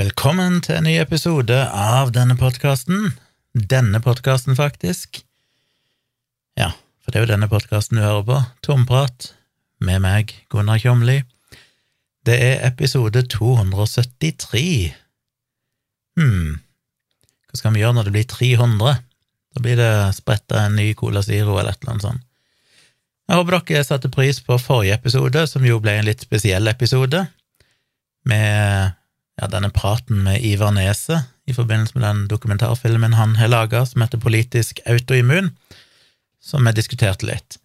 Velkommen til en ny episode av denne podkasten. Denne podkasten, faktisk. Ja, for det er jo denne podkasten du hører på. Tomprat med meg, Gunnar Kjomli. Det er episode 273. Hm, hva skal vi gjøre når det blir 300? Da blir det spretta en ny Cola Zero eller et eller annet sånt. Jeg håper dere satte pris på forrige episode, som jo ble en litt spesiell episode, med ja, denne praten med Ivar Nese i forbindelse med den dokumentarfilmen han har laga som heter Politisk autoimmun, som vi diskuterte litt.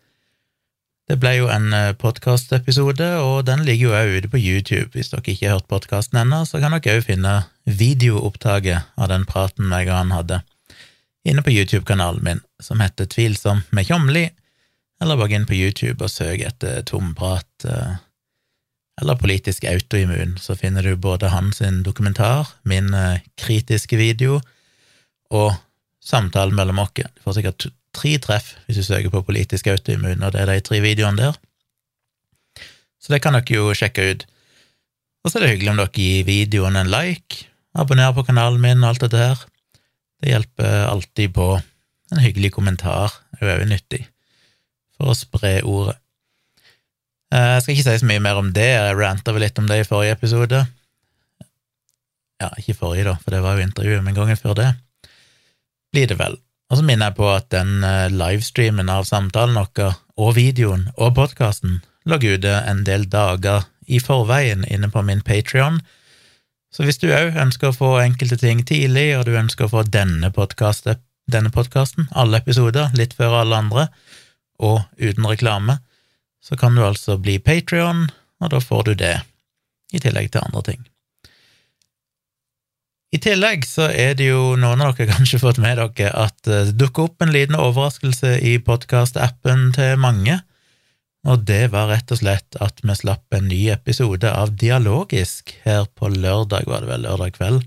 Det ble jo en podkastepisode, og den ligger jo òg ute på YouTube. Hvis dere ikke har hørt podkasten ennå, så kan dere òg finne videoopptaket av den praten jeg og han hadde, inne på YouTube-kanalen min, som heter Tvilsom med Tjomli, eller bare inn på YouTube og søk etter tomprat eller politisk autoimmun, så finner du både hans dokumentar, min kritiske video og samtalen mellom oss. Du får sikkert tre treff hvis du søker på politisk autoimmun, og det er de tre videoene der. Så det kan dere jo sjekke ut. Og så er det hyggelig om dere gir videoen en like, abonner på kanalen min og alt dette her. Det hjelper alltid på. En hyggelig kommentar er jo nyttig for å spre ordet. Jeg skal ikke si så mye mer om det, jeg ranta vel litt om det i forrige episode. Ja, ikke forrige, da, for det var jo intervjuet, men gangen før det blir det vel. Og så minner jeg på at den livestreamen av samtalen vår, og videoen og podkasten, lå ute en del dager i forveien inne på min Patrion. Så hvis du òg ønsker å få enkelte ting tidlig, og du ønsker å få denne podkasten, alle episoder, litt før alle andre, og uten reklame, så kan du altså bli Patrion, og da får du det, i tillegg til andre ting. I tillegg så er det jo noen av dere kanskje fått med dere at det dukker opp en liten overraskelse i podkast-appen til mange, og det var rett og slett at vi slapp en ny episode av Dialogisk her på lørdag, var det vel, lørdag kveld.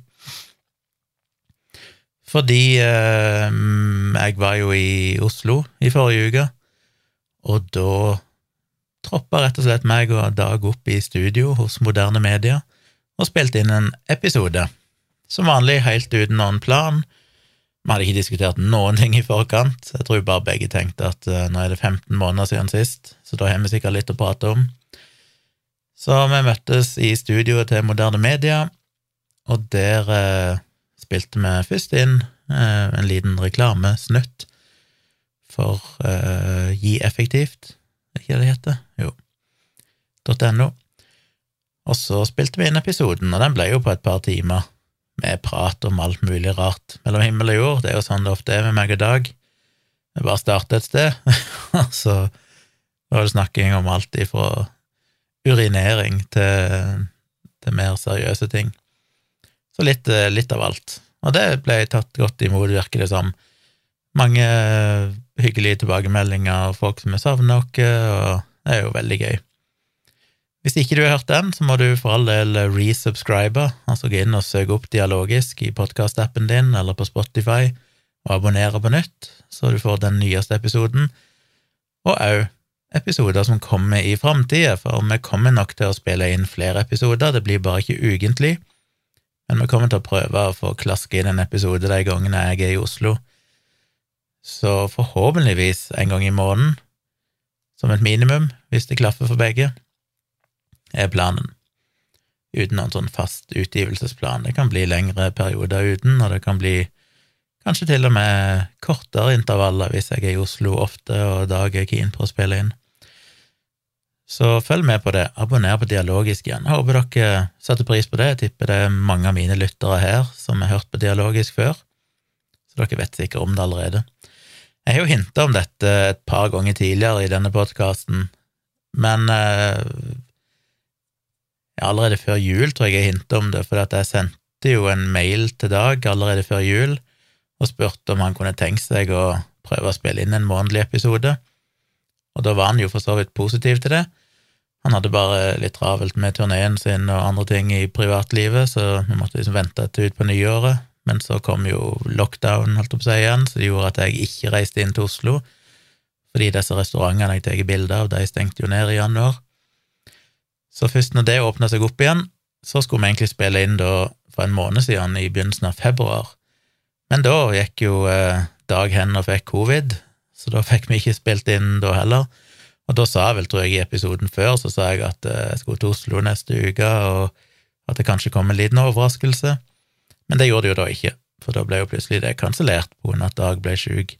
Fordi eh, jeg var jo i Oslo i forrige uke, og da troppa rett og slett meg og Dag opp i studio hos Moderne Media og spilte inn en episode. Som vanlig helt uten noen plan. Vi hadde ikke diskutert noen ting i forkant. Jeg tror bare begge tenkte at uh, nå er det 15 måneder siden sist, så da har vi sikkert litt å prate om. Så vi møttes i studioet til Moderne Media, og der uh, spilte vi først inn uh, en liten reklamesnutt for Gi effektivt, er ikke det det heter? Jo. .no. Og så spilte vi inn episoden, og den ble jo på et par timer med prat om alt mulig rart mellom himmel og jord. Det er jo sånn det ofte er med meg og Dag. Vi bare starter et sted, og så var det snakking om alt ifra urinering til, til mer seriøse ting. Så litt, litt, av alt. Og det ble tatt godt imot, virker det som. Mange hyggelige tilbakemeldinger, folk som har savna oss, og det er jo veldig gøy. Hvis ikke du har hørt den, så må du for all del resubscribe, altså gå inn og søke opp Dialogisk i podkastappen din eller på Spotify, og abonnere på nytt, så du får den nyeste episoden, og òg episoder som kommer i framtida, for vi kommer nok til å spille inn flere episoder, det blir bare ikke ukentlig, men vi kommer til å prøve å få klaske inn en episode de gangene jeg er i Oslo, så forhåpentligvis en gang i måneden, som et minimum, hvis det klaffer for begge er planen. Uten noen sånn fast utgivelsesplan. Det kan bli lengre perioder uten, og det kan bli kanskje til og med kortere intervaller hvis jeg er i Oslo ofte og Dag er keen på å spille inn. Så følg med på det. Abonner på Dialogisk igjen. Jeg håper dere setter pris på det. Jeg tipper det er mange av mine lyttere her som har hørt på Dialogisk før, så dere vet sikkert om det allerede. Jeg har jo hinta om dette et par ganger tidligere i denne podkasten, men eh, allerede før jul tror jeg jeg hintet om det, for jeg sendte jo en mail til Dag allerede før jul og spurte om han kunne tenke seg å prøve å spille inn en månedlig episode, og da var han jo for så vidt positiv til det. Han hadde bare litt travelt med turneen sin og andre ting i privatlivet, så vi måtte liksom vente til utpå nyåret, men så kom jo lockdown, holdt å si igjen, så det gjorde at jeg ikke reiste inn til Oslo, fordi disse restaurantene jeg tar bilde av, de stengte jo ned i januar. Så først når det åpna seg opp igjen, så skulle vi egentlig spille inn da for en måned siden, i begynnelsen av februar. Men da gikk jo eh, Dag hen og fikk covid, så da fikk vi ikke spilt inn da heller. Og da sa jeg vel, tror jeg, i episoden før, så sa jeg at eh, jeg skulle til Oslo neste uke, og at det kanskje kom en liten overraskelse. Men det gjorde det jo da ikke, for da ble jo plutselig det kansellert på grunn at Dag ble sjuk.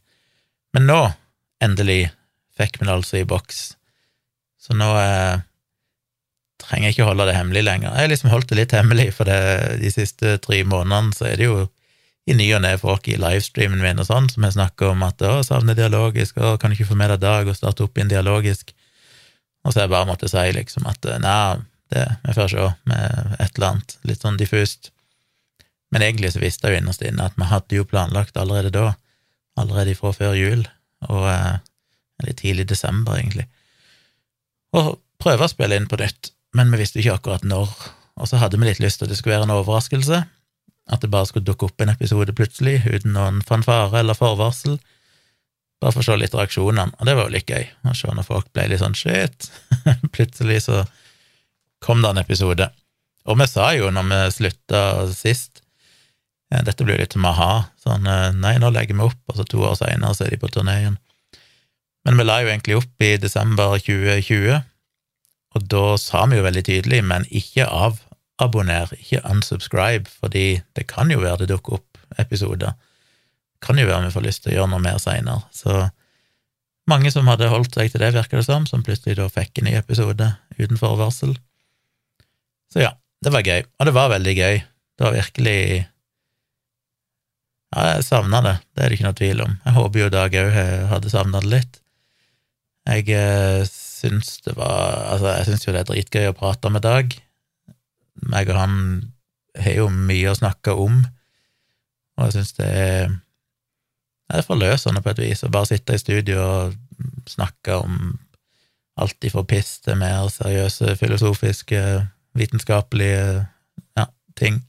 Men nå, endelig, fikk vi det altså i boks. Så nå eh, trenger jeg ikke holde det hemmelig lenger. Jeg har liksom holdt det litt hemmelig, for det, de siste tre månedene så er det jo i ny og ne folk i livestreamen min og sånn, som har snakka om at 'å, savner dialogisk', 'å, kan du ikke få med deg Dag og starte opp igjen dialogisk'? Og så har jeg bare måttet si liksom at nei, det vi får se, med et eller annet, litt sånn diffust. Men egentlig så visste jeg jo innerst inne at vi hadde jo planlagt allerede da, allerede fra før jul, og eller litt tidlig desember, egentlig, å prøve å spille inn på nytt, men vi visste ikke akkurat når. Og så hadde vi litt lyst til at det skulle være en overraskelse, at det bare skulle dukke opp en episode plutselig, uten noen fanfare eller forvarsel. Bare for å se litt reaksjonene, og det var jo litt gøy, å se når folk ble litt sånn shit. plutselig så kom det en episode. Og vi sa jo når vi slutta sist Dette blir litt som a-ha. Sånn nei, nå legger vi opp, og så to år seinere så er de på turné igjen. Men vi la jo egentlig opp i desember 2020, og da sa vi jo veldig tydelig, men ikke av abonner, ikke unsubscribe, fordi det kan jo være det dukker opp episoder. Kan jo være vi får lyst til å gjøre noe mer seinere. Så mange som hadde holdt seg til det, virker det som, som plutselig da fikk en ny episode uten forvarsel. Så ja, det var gøy. Og det var veldig gøy. Det var virkelig Ja, jeg savna det, det er det ikke noe tvil om. Jeg håper jo Dag òg hadde savna det litt. Jeg eh, syns det var Altså, jeg syns jo det er dritgøy å prate med Dag meg og han har jo mye å snakke om, og jeg syns det det er forløsende på et vis å bare sitte i studio og snakke om alt ifra piss til mer seriøse, filosofiske, vitenskapelige ja, ting.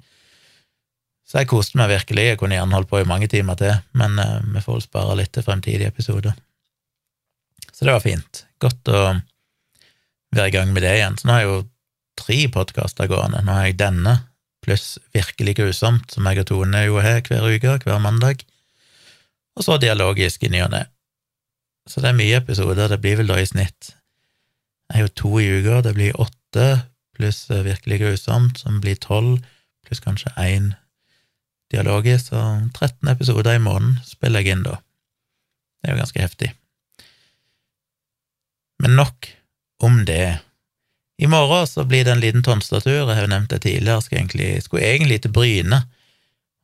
Så jeg koste meg virkelig. Jeg kunne gjerne holdt på i mange timer til, men uh, vi får vel spare litt til fremtidige episoder. Så det var fint. Godt å være i gang med det igjen. Så nå har jeg jo tre podkaster gående. Nå har jeg denne, pluss Virkelig grusomt, som jeg og Tone jo har hver uke, hver mandag, og så dialogisk i ny og ne. Så det er mye episoder. Det blir vel da i snitt Jeg er jo to i uka, det blir åtte pluss eh, Virkelig grusomt, som blir tolv, pluss kanskje én dialogisk, så 13 episoder i måneden spiller jeg inn da. Det er jo ganske heftig. Men nok om det. I morgen så blir det en liten Tonstad-tur, jeg har jo nevnt det tidligere, skulle egentlig, skulle egentlig til Bryne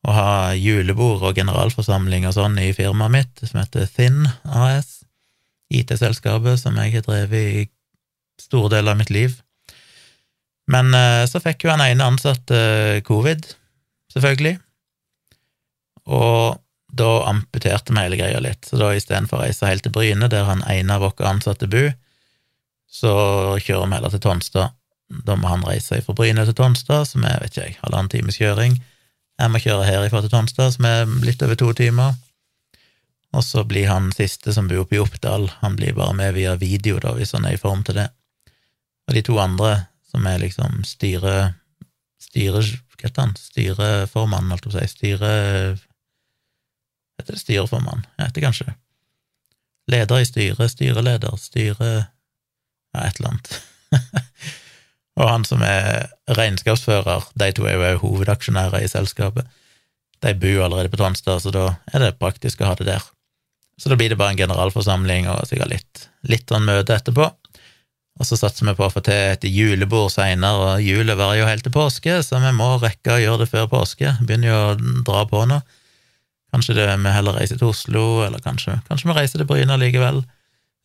og ha julebord og generalforsamling og sånn i firmaet mitt, som heter Thin AS, IT-selskapet som jeg har drevet i store deler av mitt liv. Men eh, så fikk jo han ene ansatte eh, covid, selvfølgelig, og da amputerte vi hele greia litt, så da istedenfor å reise helt til Bryne, der han ene av våre ansatte bor, så kjører vi heller til Tonstad. Da må han reise fra Bryne til Tonstad, som er, vet ikke jeg, halvannen times kjøring. Jeg må kjøre herifra til Tonstad, som er litt over to timer. Og så blir han siste som bor oppe i Oppdal, han blir bare med via video, da, hvis han er i form til det. Og de to andre, som er liksom styre... styre hva heter han? Styreformann, holdt jeg på å si. Styre... Heter det styreformann? Heter kanskje. Leder i styret, styreleder, styre ja, et eller annet. og han som er regnskapsfører, de to er jo hovedaksjonærer i selskapet. De bor allerede på Tonstad, så da er det praktisk å ha det der. Så da blir det bare en generalforsamling og sikkert litt, litt sånn møte etterpå. Og så satser vi på å få til et julebord seinere, og julet varer jo helt til påske, så vi må rekke å gjøre det før påske. Begynner jo å dra på nå. Kanskje det, vi heller reiser til Oslo, eller kanskje, kanskje vi reiser til Bryne likevel.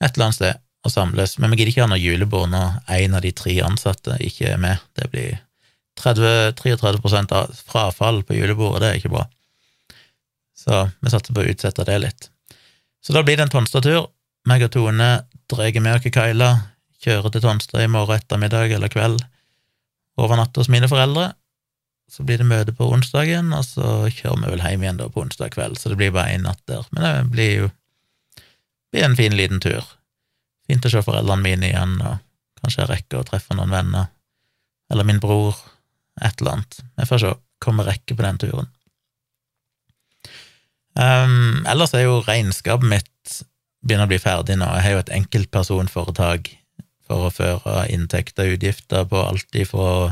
Et eller annet sted å samles, men vi gidder ikke ha noe julebord når en av de tre ansatte ikke er med. Det blir 30, 33 av frafall på julebordet, det er ikke bra. Så vi satser på å utsette det litt. Så da blir det en Tonstad-tur. Meg og Tone drar med oss Kaila, kjører til Tonstad i morgen ettermiddag eller kveld, overnatter hos mine foreldre. Så blir det møte på onsdagen, og så kjører vi vel hjem igjen da på onsdag kveld, så det blir bare én natt der. Men det blir jo blir en fin liten tur. Fint å se foreldrene mine igjen, og kanskje jeg rekker å treffe noen venner, eller min bror, et eller annet. Jeg får se. kommer rekke på den turen. Um, ellers er jo regnskapet mitt begynner å bli ferdig nå. Jeg har jo et enkeltpersonforetak for å føre inntekter og utgifter på alt ifra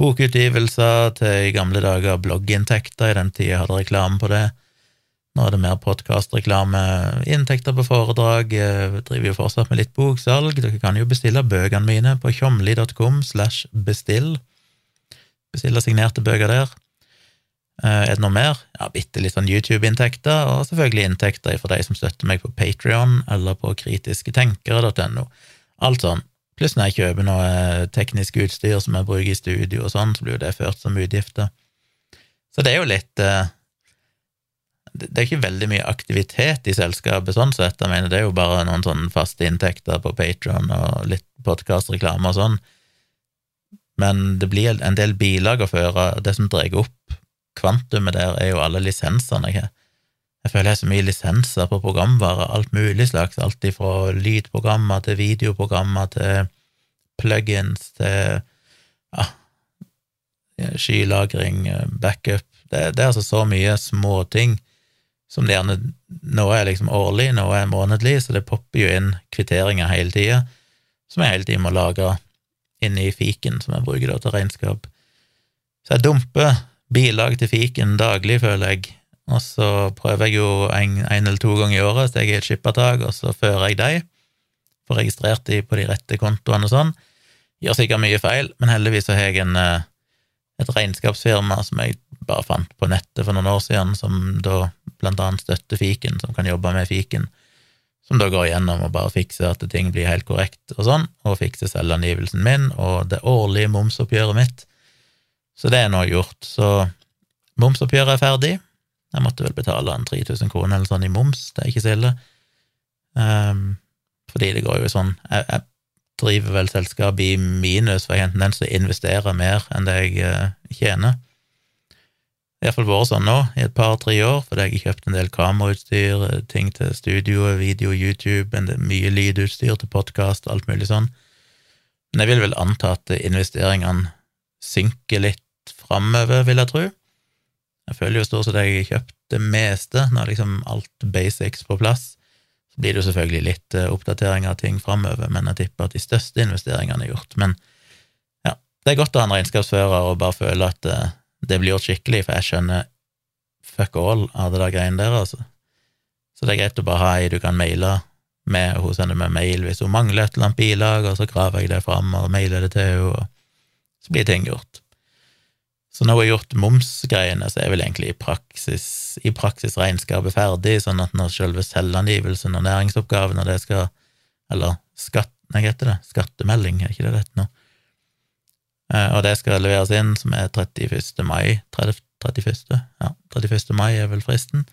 bokutgivelser til i gamle dager blogginntekter, i den tida jeg hadde reklame på det. Nå er det mer podkastreklame, inntekter på foredrag, jeg driver jo fortsatt med litt boksalg. Dere kan jo bestille bøkene mine på tjomli.com slash bestill. Bestille signerte bøker der. Eh, er det noe mer? Ja, bitte litt sånn YouTube-inntekter, og selvfølgelig inntekter for de som støtter meg på Patrion eller på kritisketenkere.no. Alt sånn. Pluss når jeg kjøper noe eh, teknisk utstyr som jeg bruker i studio og sånn, så blir jo det ført som utgifter. Så det er jo litt eh, Det er ikke veldig mye aktivitet i selskapet sånn sett, jeg mener det er jo bare noen sånne faste inntekter på Patron og litt podkastreklame og sånn, men det blir en del bilag å føre. Det som drar opp kvantumet der, er jo alle lisensene jeg har. Jeg føler jeg har så mye lisenser på programvare, alt mulig slags, alt fra lydprogrammer til videoprogrammer til plugins til ja, skylagring, backup det, det, er altså så mye småting som det gjerne Nå er liksom årlig, nå er månedlig, så det popper jo inn kvitteringer hele tida, som jeg hele tiden må lage inne i fiken, som jeg bruker da til regnskap. Så jeg dumper bilag til fiken daglig, føler jeg, og så prøver jeg jo en, en eller to ganger i året, så jeg er et skippertak, og så fører jeg de, får registrert de på de rette kontoene og sånn. Gjør sikkert mye feil, men heldigvis så har jeg en, eh, et regnskapsfirma som jeg bare fant på nettet for noen år siden, som da blant annet støtter fiken, som kan jobbe med fiken, som da går igjennom og bare fikser at ting blir helt korrekt og sånn, og fikser selvangivelsen min og det årlige momsoppgjøret mitt. Så det er nå gjort. Så momsoppgjøret er ferdig. Jeg måtte vel betale en 3000 kroner eller sånn i moms, det er ikke så ille. Um, fordi det går jo sånn jeg, jeg, driver vel selskapet i minus, for jeg har en tendens til å investere mer enn det jeg uh, tjener. Det har iallfall vært sånn nå i et par-tre år, fordi jeg har kjøpt en del kamerautstyr, eh, ting til studio, video, YouTube, en del, mye lydutstyr til podkast, alt mulig sånn. Men jeg vil vel anta at investeringene synker litt framover, vil jeg tro. Jeg føler jo stort sett jeg har kjøpt det meste, når liksom alt basics på plass. Så blir det jo selvfølgelig litt uh, oppdatering av ting framover, men jeg tipper at de største investeringene er gjort. Men ja, det er godt å ha en regnskapsfører og bare føle at uh, det blir gjort skikkelig, for jeg skjønner fuck all av det der greiene der, altså. Så det er greit å bare ha ei du kan maile med, og hun sender meg mail hvis hun mangler et eller annet bilag, og så graver jeg det fram og mailer det til henne, og så blir ting gjort. Så når har har gjort momsgreiene, så er vel egentlig i praksis, i praksis regnskapet ferdig, sånn at når selve selvangivelsen og næringsoppgaven og det skal Eller skatt, nei, heter det? Skattemelding, er ikke det dette nå? Eh, og det skal leveres inn, som er 31. mai 30, 31. Ja, 31. mai er vel fristen.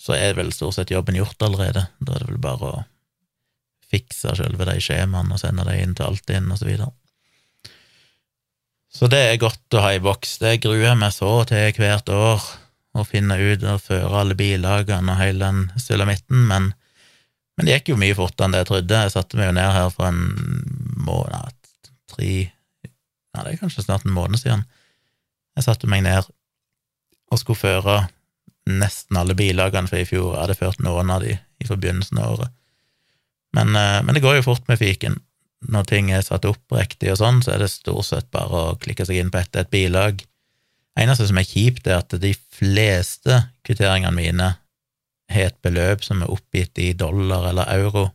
Så er vel stort sett jobben gjort allerede. Da er det vel bare å fikse selve de skjemaene og sende dem inn til Altinn, og så. Så det er godt å ha i boks. Det gruer jeg meg så til hvert år, å finne ut og føre alle bilagene og hele den sulamitten, men, men det gikk jo mye fortere enn det jeg trodde. Jeg satte meg jo ned her for en måned, tre Ja, det er kanskje snart en måned siden. Jeg satte meg ned og skulle føre nesten alle bilagene for i fjor. Jeg hadde ført noen av de i forbegynnelsen av året. Men, eh, men det går jo fort med fiken når ting er satt opp riktig og sånn, så er det stort sett bare å klikke seg inn på ett et bilag. Eneste som er kjipt, er at de fleste kvitteringene mine har et beløp som er oppgitt i dollar eller euro,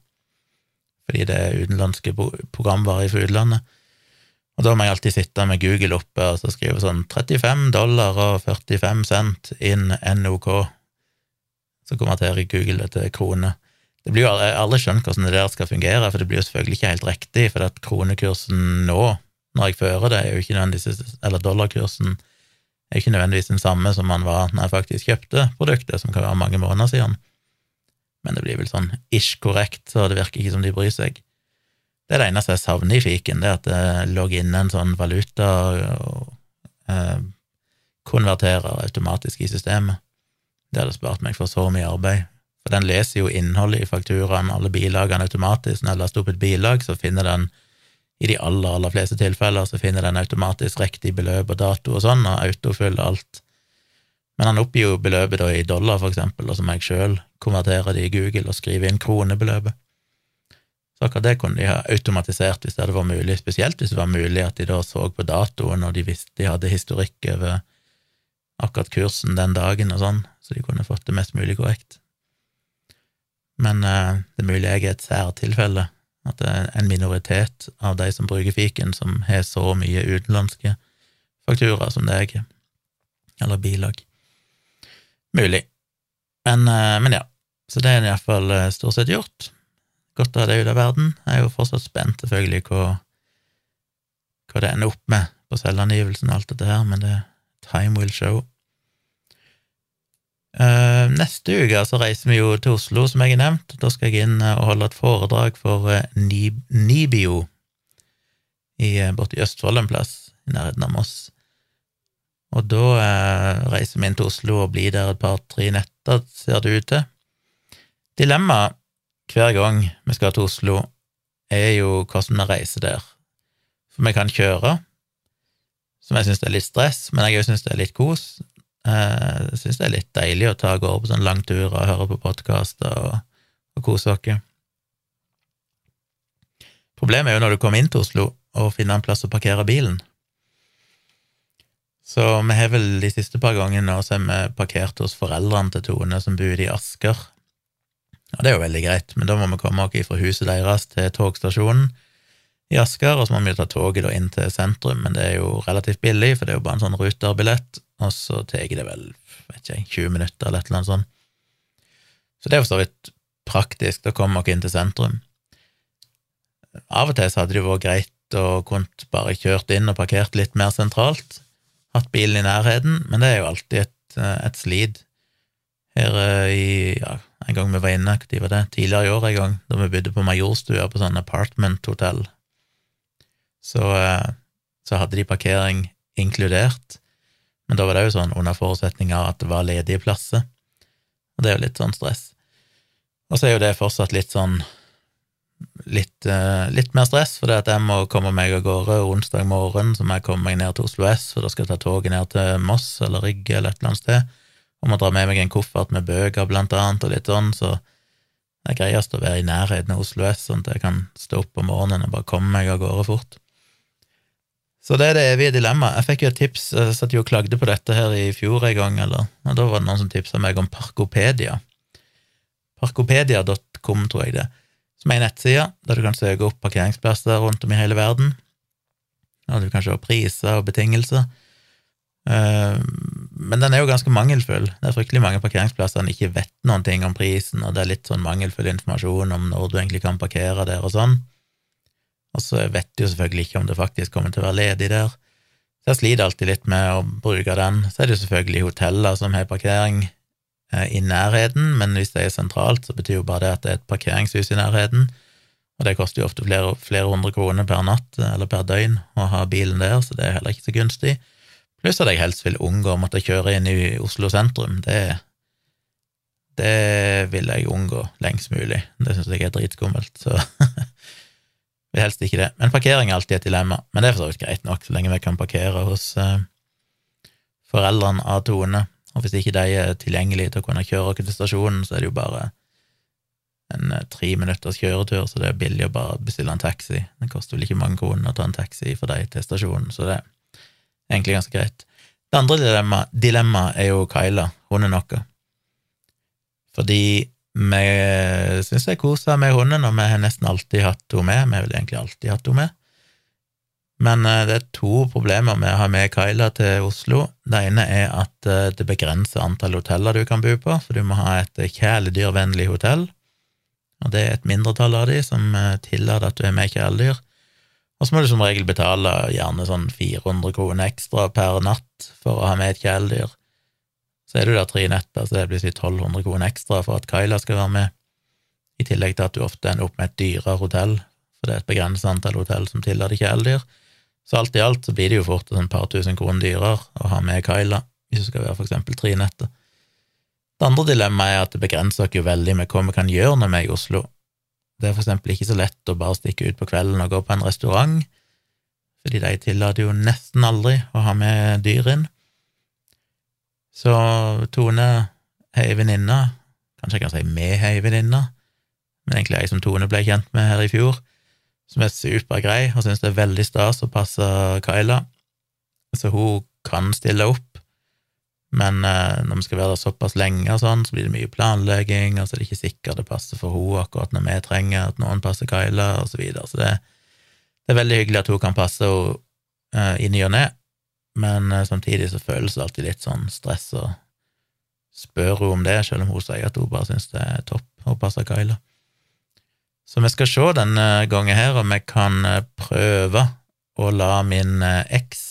fordi det er utenlandske programvarer fra utlandet. Og da må jeg alltid sitte med Google oppe og så skrive sånn 35 dollar og 45 cent inn NOK. Så konverterer Google det til kroner. Det blir jo aldri, aldri skjønt hvordan det der skal fungere, for det blir jo selvfølgelig ikke helt riktig, for at kronekursen nå, når jeg fører det, er jo ikke nødvendigvis Eller dollarkursen er ikke nødvendigvis den samme som man var når jeg faktisk kjøpte produktet, som kan være mange måneder siden. Men det blir vel sånn ish korrekt, så det virker ikke som de bryr seg. Det er det eneste jeg savner i fiken, det er at det lå inne en sånn valuta og eh, konverterer automatisk i systemet. Det hadde spart meg for så mye arbeid. For den leser jo innholdet i fakturaen, alle bilagene automatisk. Når jeg laster opp et bilag, så finner den i de aller, aller fleste tilfeller så finner den automatisk riktig beløp og dato og sånn, og autofyller alt. Men han oppgir jo beløpet da i dollar, for eksempel, og så må jeg sjøl konvertere det i Google og skrive inn kronebeløpet. Så akkurat det kunne de ha automatisert hvis det hadde vært mulig, spesielt hvis det var mulig at de da så på datoen, og de visste de hadde historikk over akkurat kursen den dagen og sånn, så de kunne fått det mest mulig korrekt. Men uh, det er mulig jeg er et særtilfelle, at det er en minoritet av de som bruker fiken, som har så mye utenlandske fakturaer som deg, eller bilag. Mulig. Men, uh, men ja, så det er iallfall eh, stort sett gjort godt å ha det ut av verden. Jeg er jo fortsatt spent, selvfølgelig, hva, hva det ender opp med på selvangivelsen og alt dette her, men det time will show. Uh, neste uke så reiser vi jo til Oslo, som jeg har nevnt. Da skal jeg inn og holde et foredrag for uh, Nibio i, uh, borte i Østfold en plass, i nærheten av Moss. Og da reiser vi inn til Oslo og blir der et par-tre netter, ser det ut til. Dilemmaet hver gang vi skal til Oslo, er jo hvordan vi reiser der. For vi kan kjøre, som jeg syns er litt stress, men jeg òg syns det er litt kos. Eh, jeg syns det er litt deilig å ta og gå på sånn lang tur og høre på podkaster og, og kose oss. Problemet er jo når du kommer inn til Oslo og finner en plass å parkere bilen. Så vi har vel de siste par gangene nå så har vi parkert hos foreldrene til Tone, som bor i Asker, og det er jo veldig greit, men da må vi komme oss fra huset deres til togstasjonen i Asker, og så må vi ta toget inn til sentrum, men det er jo relativt billig, for det er jo bare en sånn ruterbillett, og så tar det vel, vet ikke 20 minutter eller et eller annet sånt. Så det er jo så vidt praktisk å komme dere inn til sentrum. Av og til så hadde det jo vært greit å kunne bare kjørt inn og parkert litt mer sentralt, hatt bilen i nærheten, men det er jo alltid et, et slit. Her eh, i ja, en gang vi var inne, når var det? Tidligere i år en gang, da vi bodde på Majorstua på sånn apartment-hotell. Så, eh, så, hadde de parkering inkludert, men da var det jo sånn under forutsetning av at det var ledige plasser, og det er jo litt sånn stress. Og så er jo det fortsatt litt sånn litt, uh, litt mer stress, for det at jeg må komme meg av gårde onsdag morgen, så må jeg komme meg ned til Oslo S, og da skal jeg ta toget ned til Moss eller Rygge eller et eller annet sted og må dra med meg en koffert med bøker, blant annet, og litt sånn, så det er greiest å være i nærheten av Oslo S, sånn at jeg kan stå opp om morgenen og bare komme meg av gårde fort. Så det er det evige dilemmaet. Jeg fikk jo et tips, jeg satt jo og klagde på dette her i fjor en gang, eller, og da var det noen som tipsa meg om Parkopedia. Parkopedia.com, tror jeg det, som er ei nettside der du kan søke opp parkeringsplasser rundt om i hele verden, og du kan se priser og betingelser. Eh, men den er jo ganske mangelfull. Det er fryktelig mange parkeringsplasser en ikke vet noen ting om prisen, og det er litt sånn mangelfull informasjon om når du egentlig kan parkere der og sånn. Og så vet du jo selvfølgelig ikke om det faktisk kommer til å være ledig der. Så jeg sliter alltid litt med å bruke den. Så er det jo selvfølgelig hoteller som har parkering eh, i nærheten, men hvis det er sentralt, så betyr jo bare det at det er et parkeringshus i nærheten, og det koster jo ofte flere, flere hundre kroner per natt eller per døgn å ha bilen der, så det er heller ikke så gunstig. Pluss at jeg helst vil unngå å måtte kjøre inn i Oslo sentrum. Det, det vil jeg unngå lengst mulig. Det syns jeg er dritskummelt, så vil helst ikke det. Men parkering er alltid et dilemma. Men det er for så vidt greit nok, så lenge vi kan parkere hos eh, foreldrene av Tone. Og hvis ikke de er tilgjengelige til å kunne kjøre oss til stasjonen, så er det jo bare en eh, tre minutters kjøretur, så det er billig å bare bestille en taxi. Det koster vel ikke mange kroner å ta en taxi for deg til stasjonen, så det er egentlig ganske greit. Det andre dilemmaet dilemma er jo Kyla, hun er noe. Fordi vi syns jeg koser med hunden, og vi har nesten alltid hatt henne med. Vi har vel egentlig alltid hatt henne med. Men eh, det er to problemer med å ha med Kyla til Oslo. Det ene er at eh, det begrenser antall hoteller du kan bo på, så du må ha et kjæledyrvennlig hotell. Og det er et mindretall av de som eh, tillater at du er med kjæledyr. Og så må du som regel betale gjerne sånn 400 kroner ekstra per natt for å ha med et kjæledyr. Så er du der tre netter, så det blir si 1200 kroner ekstra for at Kyla skal være med, i tillegg til at du ofte ender opp med et dyrere hotell, for det er et begrenset antall hotell som tillater kjæledyr. Så alt i alt så blir det jo fort et par tusen kroner dyrere å ha med Kyla, hvis du skal være for eksempel tre netter. Det andre dilemmaet er at det begrenser oss jo veldig med hva vi kan gjøre når vi er i Oslo. Det er for eksempel ikke så lett å bare stikke ut på kvelden og gå på en restaurant, fordi de tillater jo nesten aldri å ha med dyr inn. Så Tone, ei venninne, kanskje jeg kan si med ei venninne, men egentlig ei som Tone ble kjent med her i fjor, som er supergrei og syns det er veldig stas å passe Kyla, så hun kan stille opp, men eh, når vi skal være der såpass lenge og sånn, så blir det mye planlegging, og så er det ikke sikkert det passer for hun akkurat når vi trenger at noen passer Kyla, og så videre. Så det, det, er veldig hyggelig at hun kan passe henne eh, i ny og ne, men eh, samtidig så føles det alltid litt sånn stress å spørre henne om det, selv om hun sier at hun bare syns det er topp å passe Kyla. Så vi skal se denne gangen her om jeg kan eh, prøve å la min eh, eks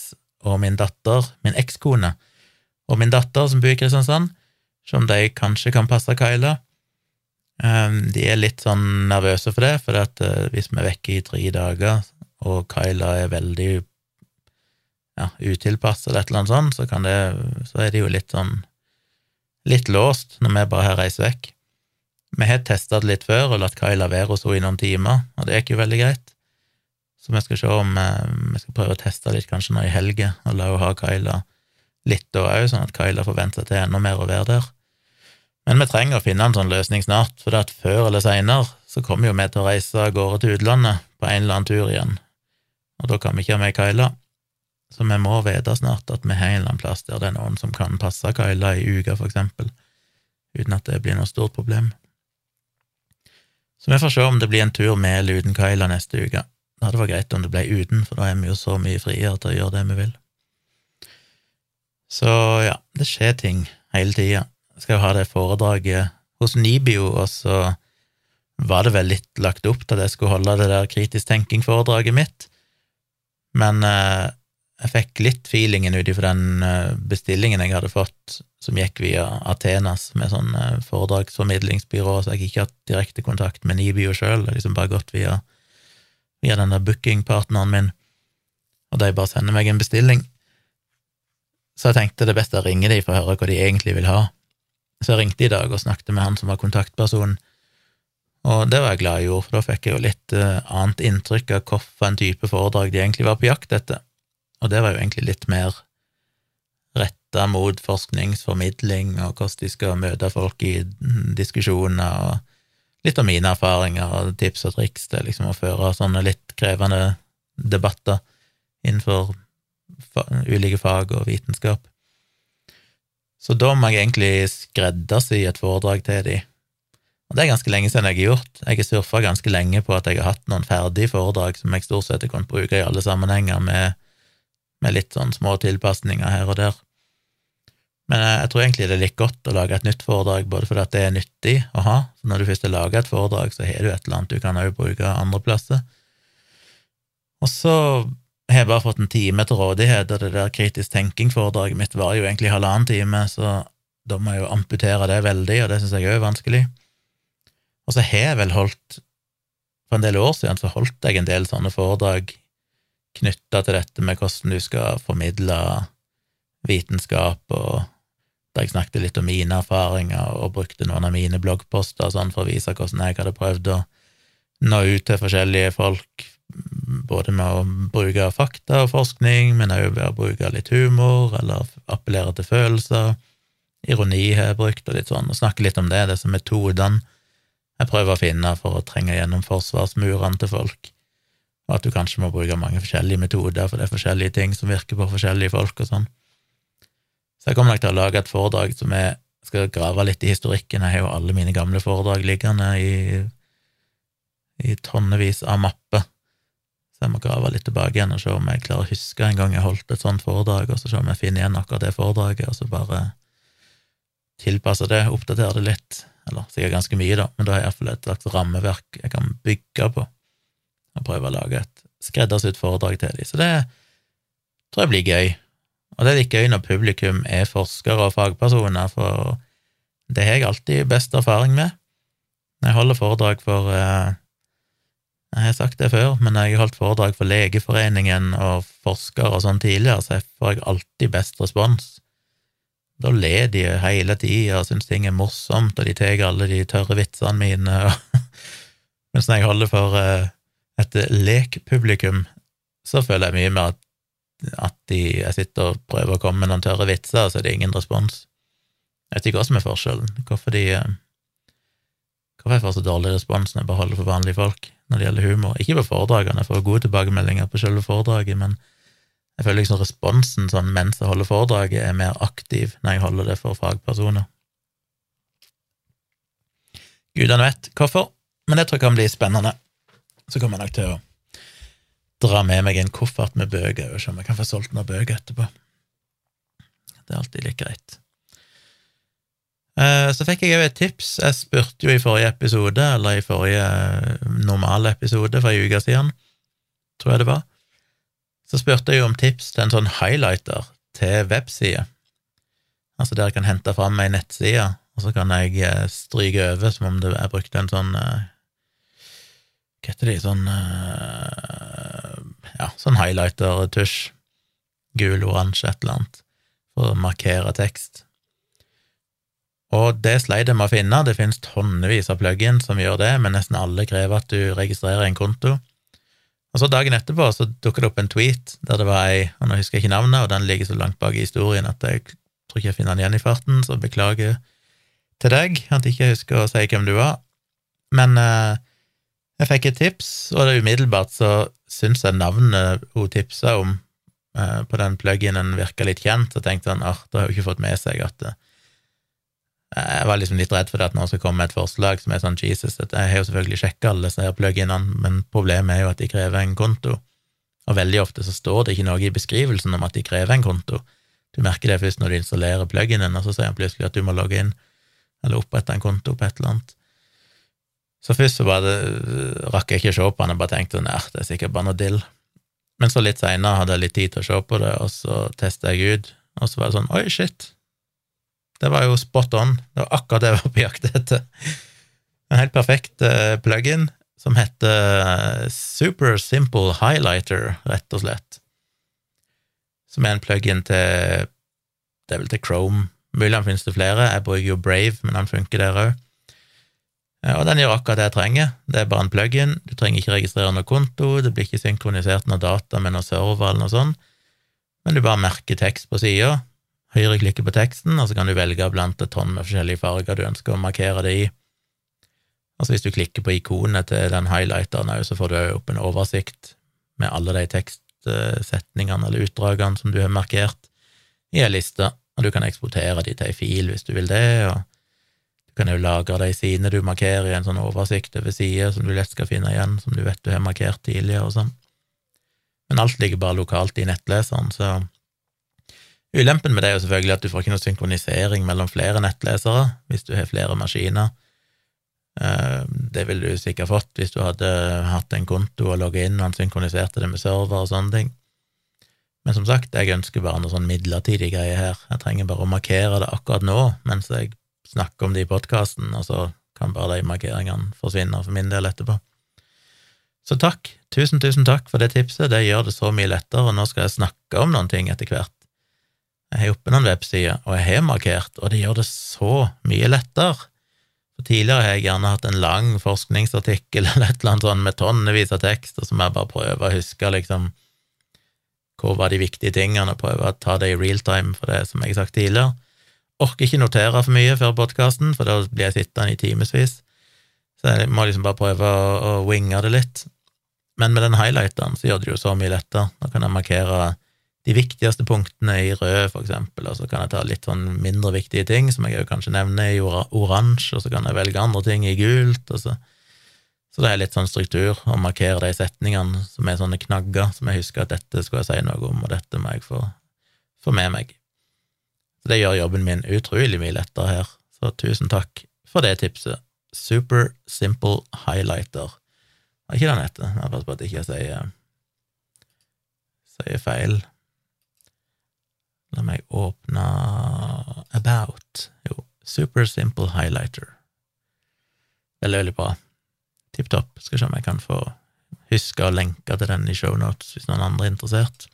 og min datter, min ekskone, og min datter som bor i Kristiansand, se om de kanskje kan passe Kyla. Ehm, de er litt sånn nervøse for det, for hvis vi er vekke i tre dager, og Kyla er veldig ja, utilpasset eller et eller annet sånt, så, kan det, så er det jo litt sånn litt låst når vi bare har reist vekk. Vi har testa det litt før og latt Kyla være hos henne i noen timer, og det gikk jo veldig greit. Så vi skal se om eh, vi skal prøve å teste litt kanskje nå i helga, og la henne ha Kyla litt da òg, sånn at Kyla forventer til enda mer å være der. Men vi trenger å finne en sånn løsning snart, for det at før eller seinere så kommer jo vi til å reise av gårde til utlandet på en eller annen tur igjen, og da kan vi ikke ha med Kyla. Så vi må vite snart at vi har en eller annen plass der det er noen som kan passe Kyla i uka, for eksempel, uten at det blir noe stort problem. Så vi får se om det blir en tur med eller uten Kyla neste uke. Det hadde vært greit om det ble uten, for da er vi jo så mye friere til å gjøre det vi vil. Så ja, det skjer ting hele tida. Jeg skal jo ha det foredraget hos Nibio, og så var det vel litt lagt opp til at jeg skulle holde det der kritisk tenking-foredraget mitt, men eh, jeg fikk litt feelingen ut ifra den eh, bestillingen jeg hadde fått, som gikk via Atenas, med sånn eh, foredragsformidlingsbyrå, så jeg ikke hatt direkte kontakt med Nibio sjøl, liksom bare gått via, via denne bookingpartneren min, og de bare sender meg en bestilling. Så jeg tenkte det er best å ringe dem for å høre hva de egentlig vil ha. Så jeg ringte i dag og snakket med han som var kontaktperson, og det var jeg glad jeg gjorde, for da fikk jeg jo litt uh, annet inntrykk av hvilken type foredrag de egentlig var på jakt etter, og det var jo egentlig litt mer retta mot forskningsformidling og hvordan de skal møte folk i diskusjoner, og litt av mine erfaringer og tips og triks til liksom å føre sånne litt krevende debatter innenfor ulike fag og vitenskap. Så da må jeg egentlig skreddersy et foredrag til de. Og det er ganske lenge siden jeg har gjort. Jeg har surfa ganske lenge på at jeg har hatt noen ferdige foredrag som jeg stort sett har kunnet bruke i alle sammenhenger, med, med, litt sånn små tilpasninger her og der. Men jeg tror egentlig det er litt godt å lage et nytt foredrag, både fordi det er nyttig å ha, så når du først har laga et foredrag, så har du et eller annet du kan òg bruke andre plasser. Og så har jeg bare fått en time til rådighet, og det der kritisk tenking-foredraget mitt var jo egentlig halvannen time, så da må jeg jo amputere det veldig, og det syns jeg òg er vanskelig. Og så har jeg vel holdt For en del år siden så holdt jeg en del sånne foredrag knytta til dette med hvordan du skal formidle vitenskap, og der jeg snakket litt om mine erfaringer og brukte noen av mine bloggposter sånn for å vise hvordan jeg hadde prøvd å nå ut til forskjellige folk både med å bruke fakta og forskning, men òg ved å bruke litt humor eller appellere til følelser. Ironi har jeg brukt, og litt sånn, og snakke litt om det, disse metodene jeg prøver å finne for å trenge gjennom forsvarsmurene til folk, og at du kanskje må bruke mange forskjellige metoder, for det er forskjellige ting som virker på forskjellige folk og sånn. Så jeg kommer nok til å lage et foredrag som jeg skal grave litt i historikken. Jeg har jo alle mine gamle foredrag liggende i, i tonnevis av mapper så jeg må grave litt tilbake igjen og se om jeg klarer å huske en gang jeg holdt et sånt foredrag, og så se om jeg finner igjen akkurat det foredraget, og så bare tilpasse det, oppdatere det litt, eller sikkert ganske mye, da, men da har jeg iallfall et slags rammeverk jeg kan bygge på, og prøve å lage et skreddersydd foredrag til dem. Så det tror jeg blir gøy. Og det er litt gøy når publikum er forskere og fagpersoner, for det har jeg alltid best erfaring med. Jeg holder foredrag for eh, jeg har sagt det før, men jeg har holdt foredrag for Legeforeningen og forskere og sånn tidligere, så får jeg alltid best respons. Da ler de hele tida og syns ting er morsomt, og de tar alle de tørre vitsene mine. Mens når jeg holder for uh, et lekpublikum, så føler jeg mye mer at, at de, jeg sitter og prøver å komme med noen tørre vitser, og så er det ingen respons. Jeg vet ikke hva som er forskjellen, hvorfor de uh, Hvorfor jeg får så dårlig respons når jeg bare holder for vanlige folk når det gjelder humor. Ikke på foredragene, jeg får gode tilbakemeldinger på selve foredraget, men jeg føler liksom responsen sånn mens jeg holder foredraget, er mer aktiv når jeg holder det for fagpersoner. Gudene vet hvorfor, men det tror jeg kan bli spennende. Så kommer jeg nok til å dra med meg en koffert med bøker og se om jeg kan få solgt noen bøker etterpå. Det er alltid like greit. Eh, så fikk jeg òg et tips. Jeg spurte jo i forrige episode, eller i forrige eh, normale episode for ei uke siden, tror jeg det var, så spurte jeg jo om tips til en sånn highlighter til websider. Altså der jeg kan hente fram ei nettside, og så kan jeg eh, stryke over som om jeg brukte en sånn Hva heter de, sånn Ja, sånn highlighter-tusj. Gul, oransje, et eller annet, for å markere tekst. Og det sleit jeg med å finne, det finnes tonnevis av plugin som gjør det, men nesten alle krever at du registrerer en konto. Og så dagen etterpå så dukket det opp en tweet der det var ei, og nå husker jeg ikke navnet, og den ligger så langt bak i historien at jeg tror ikke jeg finner den igjen i farten, så beklager til deg at jeg ikke husker å si hvem du var. Men eh, jeg fikk et tips, og det umiddelbart så syns jeg navnet hun tipsa om eh, på den pluginen virka litt kjent, og tenkte han at da har hun ikke fått med seg at det, jeg var liksom litt redd for det at noen skal komme med et forslag som er sånn Jesus, jeg har jo selvfølgelig sjekka alle disse her pluginene, men problemet er jo at de krever en konto, og veldig ofte så står det ikke noe i beskrivelsen om at de krever en konto. Du merker det først når du installerer pluginen, og så sier han plutselig at du må logge inn, eller opprette en konto på et eller annet. Så først så bare rakk jeg ikke å se på han, og bare tenkte nei, det er sikkert bare noe dill. Men så litt seinere hadde jeg litt tid til å se på det, og så testa jeg ut, og så var det sånn oi, shit, det var jo spot on. Det var akkurat det jeg var på jakt etter. En helt perfekt uh, plug-in som heter eh, Super Simple Highlighter, rett og slett. Som er en plug-in til Det er vel til Chrome. Mulig han finnes det flere. Jeg bruker jo Brave, men han funker der òg. Og den gjør akkurat det jeg trenger. Det er bare en plug-in. Du trenger ikke registrere noe konto, det blir ikke synkronisert noe data med noe server eller noe sånt, men du bare merker tekst på sida, høyreklikker på teksten, og så kan du velge blant et tonn med forskjellige farger du ønsker å markere det i. Altså Hvis du klikker på ikonet til den highlighteren òg, så får du opp en oversikt med alle de tekstsetningene eller utdragene som du har markert i ei liste, og du kan eksportere de til ei fil hvis du vil det, og kan jo lagre de sidene du markerer i en sånn oversikt over sider som du lett skal finne igjen, som du vet du har markert tidligere og sånn. Men alt ligger bare lokalt i nettleseren, så Ulempen med det er jo selvfølgelig at du får ikke noe synkronisering mellom flere nettlesere hvis du har flere maskiner. Eh, det ville du sikkert fått hvis du hadde hatt en konto og logget inn og han synkroniserte det med server og sånne ting. Men som sagt, jeg ønsker bare noe sånn midlertidig greie her. Jeg trenger bare å markere det akkurat nå mens jeg snakker om det i podkasten, og så kan bare de markeringene forsvinne for min del etterpå. Så takk, tusen, tusen takk for det tipset, det gjør det så mye lettere, og nå skal jeg snakke om noen ting etter hvert. Jeg har oppe noen websider, og jeg har markert, og det gjør det så mye lettere. For Tidligere har jeg gjerne hatt en lang forskningsartikkel eller et eller annet sånn med tonnevis av tekst, og så må jeg bare prøve å huske liksom hvor var de viktige tingene, og prøve å ta det i real time for det, som jeg har sagt tidligere. Orker ikke notere for mye før podkasten, for da blir jeg sittende i timevis. Så jeg må liksom bare prøve å, å winge det litt. Men med den highlighteren så gjør det jo så mye lettere. Da kan jeg markere de viktigste punktene i rød, for eksempel, og så kan jeg ta litt sånn mindre viktige ting, som jeg kanskje nevner i oransje, og så kan jeg velge andre ting i gult, og så Så det er litt sånn struktur, å markere de setningene som er sånne knagger, som jeg husker at dette skulle jeg si noe om, og dette må jeg få, få med meg. Det gjør jobben min utrolig mye lettere her, så tusen takk for det tipset. Super Simple Highlighter. Hva er ikke den heter? Jeg passer på at jeg ikke sier, sier feil. La meg åpne About. Jo, Super Simple Highlighter. Veldig, veldig bra. Tipp topp. Skal se om jeg kan få huske å lenke til den i shownotes hvis noen andre er interessert.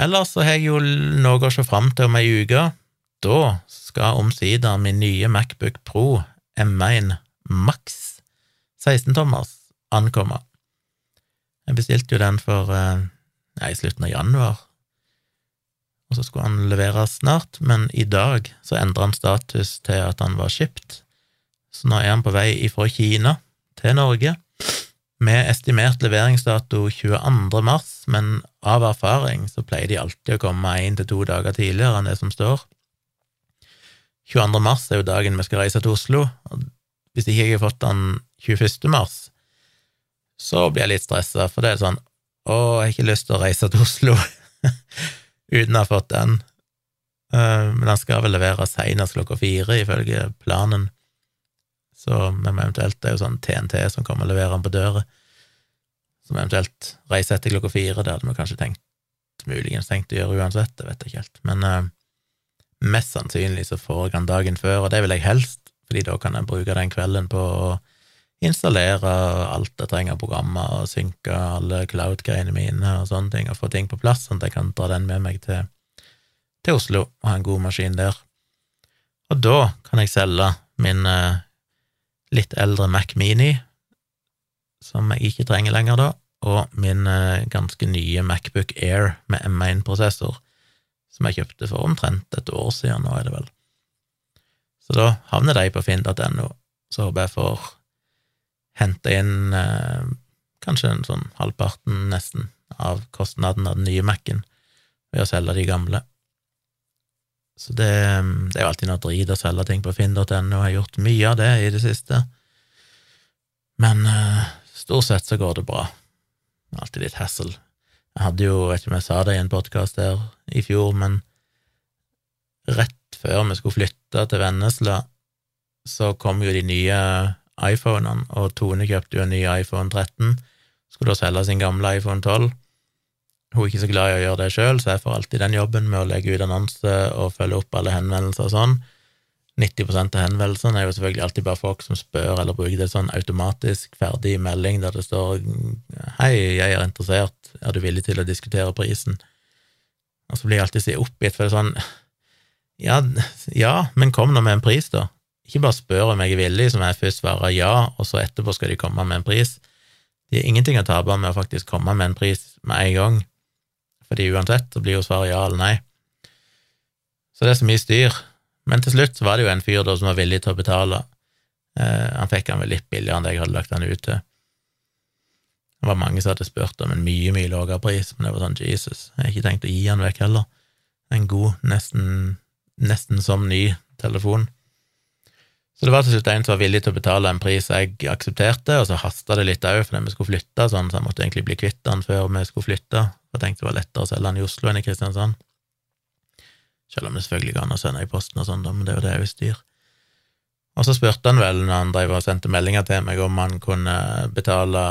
Ellers så har jeg jo noe å se fram til om ei uke. Da skal omsider min nye Macbook Pro M1 Max 16-tommers ankomme. Jeg bestilte jo den for nei, i slutten av januar, og så skulle han leveres snart, men i dag så endra han status til at han var skipt, så nå er han på vei ifra Kina til Norge med estimert leveringsdato 22. mars, men av erfaring så pleier de alltid å komme én til to dager tidligere enn det som står. 22. mars er jo dagen vi skal reise til Oslo, og hvis ikke jeg har fått den 21. mars, så blir jeg litt stressa, for det er sånn å, jeg har ikke lyst til å reise til Oslo uten å ha fått den. Eh, men den skal vel leveres senest klokka fire, ifølge planen. Så men eventuelt det er jo sånn TNT som kommer og leverer den på døra, som eventuelt reiser etter klokka fire. Det hadde vi kanskje tenkt, muligens tenkt å gjøre uansett, det vet jeg ikke helt. Men uh, mest sannsynlig så får jeg den dagen før, og det vil jeg helst, fordi da kan jeg bruke den kvelden på å installere alt jeg trenger av programmer, og synke alle cloud-greiene mine og sånne ting, og få ting på plass, sånn at jeg kan dra den med meg til, til Oslo og ha en god maskin der. Og da kan jeg selge min eh, litt eldre Mac Mini, som jeg ikke trenger lenger da, og min eh, ganske nye Macbook Air med M1-prosessor, som jeg kjøpte for omtrent et år siden, nå er det vel. Så da havner de på finn.no, så håper jeg får hente inn eh, kanskje en sånn halvparten, nesten, av kostnaden av den nye Mac-en ved å selge de gamle. Så det, det er jo alltid noe drit å selge ting på finn.no, jeg har gjort mye av det i det siste. Men uh, stort sett så går det bra. Alltid litt hassle. Jeg hadde jo, vet ikke om jeg sa det i en podkast der i fjor, men rett før vi skulle flytte til Vennesla, så kom jo de nye iPhonene, og Tone kjøpte jo en ny iPhone 13, skulle da selge sin gamle iPhone 12. Hun er ikke så glad i å gjøre det sjøl, så jeg får alltid den jobben med å legge ut annonse og følge opp alle henvendelser og sånn. 90% av henvendelsene er jo selvfølgelig alltid bare folk som spør eller bruker det sånn automatisk ferdig melding der det står 'Hei, jeg er interessert, er du villig til å diskutere prisen?' Og så blir jeg alltid så oppgitt, for det er sånn ja, ja, men kom nå med en pris, da. Ikke bare spør om jeg er villig, som jeg først svarer ja, og så etterpå skal de komme med en pris. De har ingenting å tape med å faktisk komme med en pris med en gang, fordi uansett så blir jo svaret ja eller nei. Så det er så mye styr. Men til slutt så var det jo en fyr da som var villig til å betale. Eh, han fikk han vel litt billigere enn det jeg hadde lagt han ut til. Det var mange som hadde spurt om en mye, mye lavere pris, men det var sånn Jesus, jeg har ikke tenkt å gi han vekk heller. En god, nesten, nesten som ny telefon. Så det var til slutt en som var villig til å betale en pris jeg aksepterte, og så hasta det litt òg fordi vi skulle flytte, sånn, så jeg måtte egentlig bli kvitt den før vi skulle flytte. Jeg tenkte det var lettere å selge den i Oslo enn i Kristiansand. Selv om det selvfølgelig går an å sende i posten og sånn, men det er jo det vi styr. Og så spurte han vel, når han drev og sendte meldinger til meg, om han kunne betale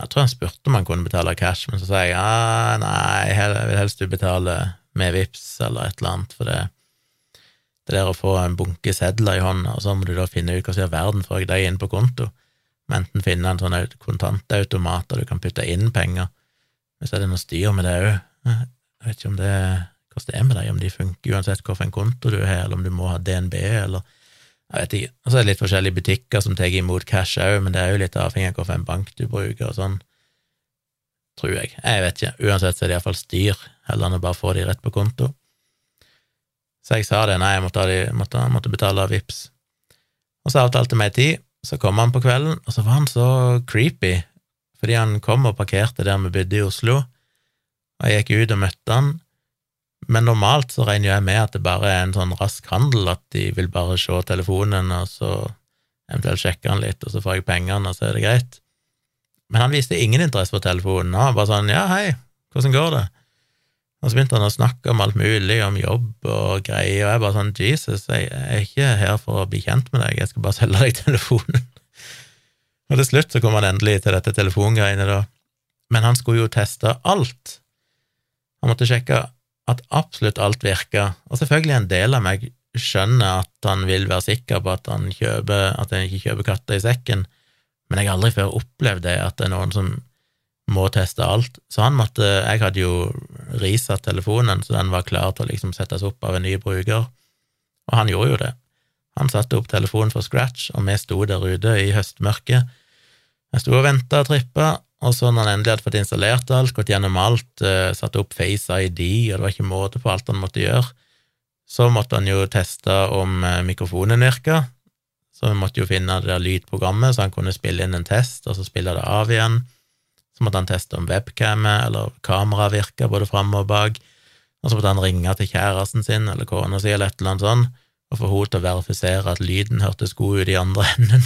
Jeg tror han spurte om han kunne betale cash, men så sa jeg ja, nei, jeg vil helst du betale med VIPS eller et eller annet, for det det der å få en bunke sedler i hånda, og så må du da finne ut hva som gjør verden får jeg de inn på konto, Må enten finne en sånn kontantautomat der du kan putte inn penger, hvis det er noe styr med det òg. Jeg vet ikke om det hvordan det er med dem, om de funker uansett hvilken konto du har, eller om du må ha DNB, eller jeg vet ikke. Og så er det litt forskjellige butikker som tar imot cash òg, men det er jo litt avhengig av hvilken bank du bruker og sånn, tror jeg. Jeg vet ikke. Uansett så er det iallfall styr, heller enn å bare få de rett på konto. Så jeg sa det, nei, jeg måtte, måtte, måtte betale VIPS. Og så avtalte vi tid, så kom han på kvelden, og så var han så creepy, fordi han kom og parkerte der vi bodde i Oslo, og jeg gikk ut og møtte han, men normalt så regner jeg med at det bare er en sånn rask handel, at de vil bare se telefonen, og så eventuelt sjekke han litt, og så får jeg pengene, og så er det greit. Men han viste ingen interesse for telefonen, han bare sånn ja, hei, hvordan går det? Og så begynte han å snakke om alt mulig, om jobb og greier, og jeg bare sånn Jesus, jeg er ikke her for å bli kjent med deg, jeg skal bare selge deg telefonen. og til slutt så kom han endelig til dette telefongreiene, da. Men han skulle jo teste alt. Han måtte sjekke at absolutt alt virka, og selvfølgelig en del av meg skjønner at han vil være sikker på at han, kjøper, at han ikke kjøper katter i sekken, men jeg har aldri før opplevd det, at det er noen som må teste alt. Så han måtte Jeg hadde jo risatt telefonen, så den var klar til å liksom settes opp av en ny bruker, og han gjorde jo det. Han satte opp telefonen fra scratch, og vi sto der ute i høstmørket. Jeg sto og venta og trippa, og så når han endelig hadde fått installert alt, gått gjennom alt, uh, satt opp Face ID, og det var ikke måte på alt han måtte gjøre, så måtte han jo teste om uh, mikrofonen virka, så vi måtte jo finne det der lydprogrammet, så han kunne spille inn en test, og så spille det av igjen. Så måtte han teste om webcamet eller kameraet virka, både framme og bak. Og så måtte han ringe til kjæresten sin eller kona si eller et eller annet sånt, og få henne til å verifisere at lyden hørtes god ut i andre enden.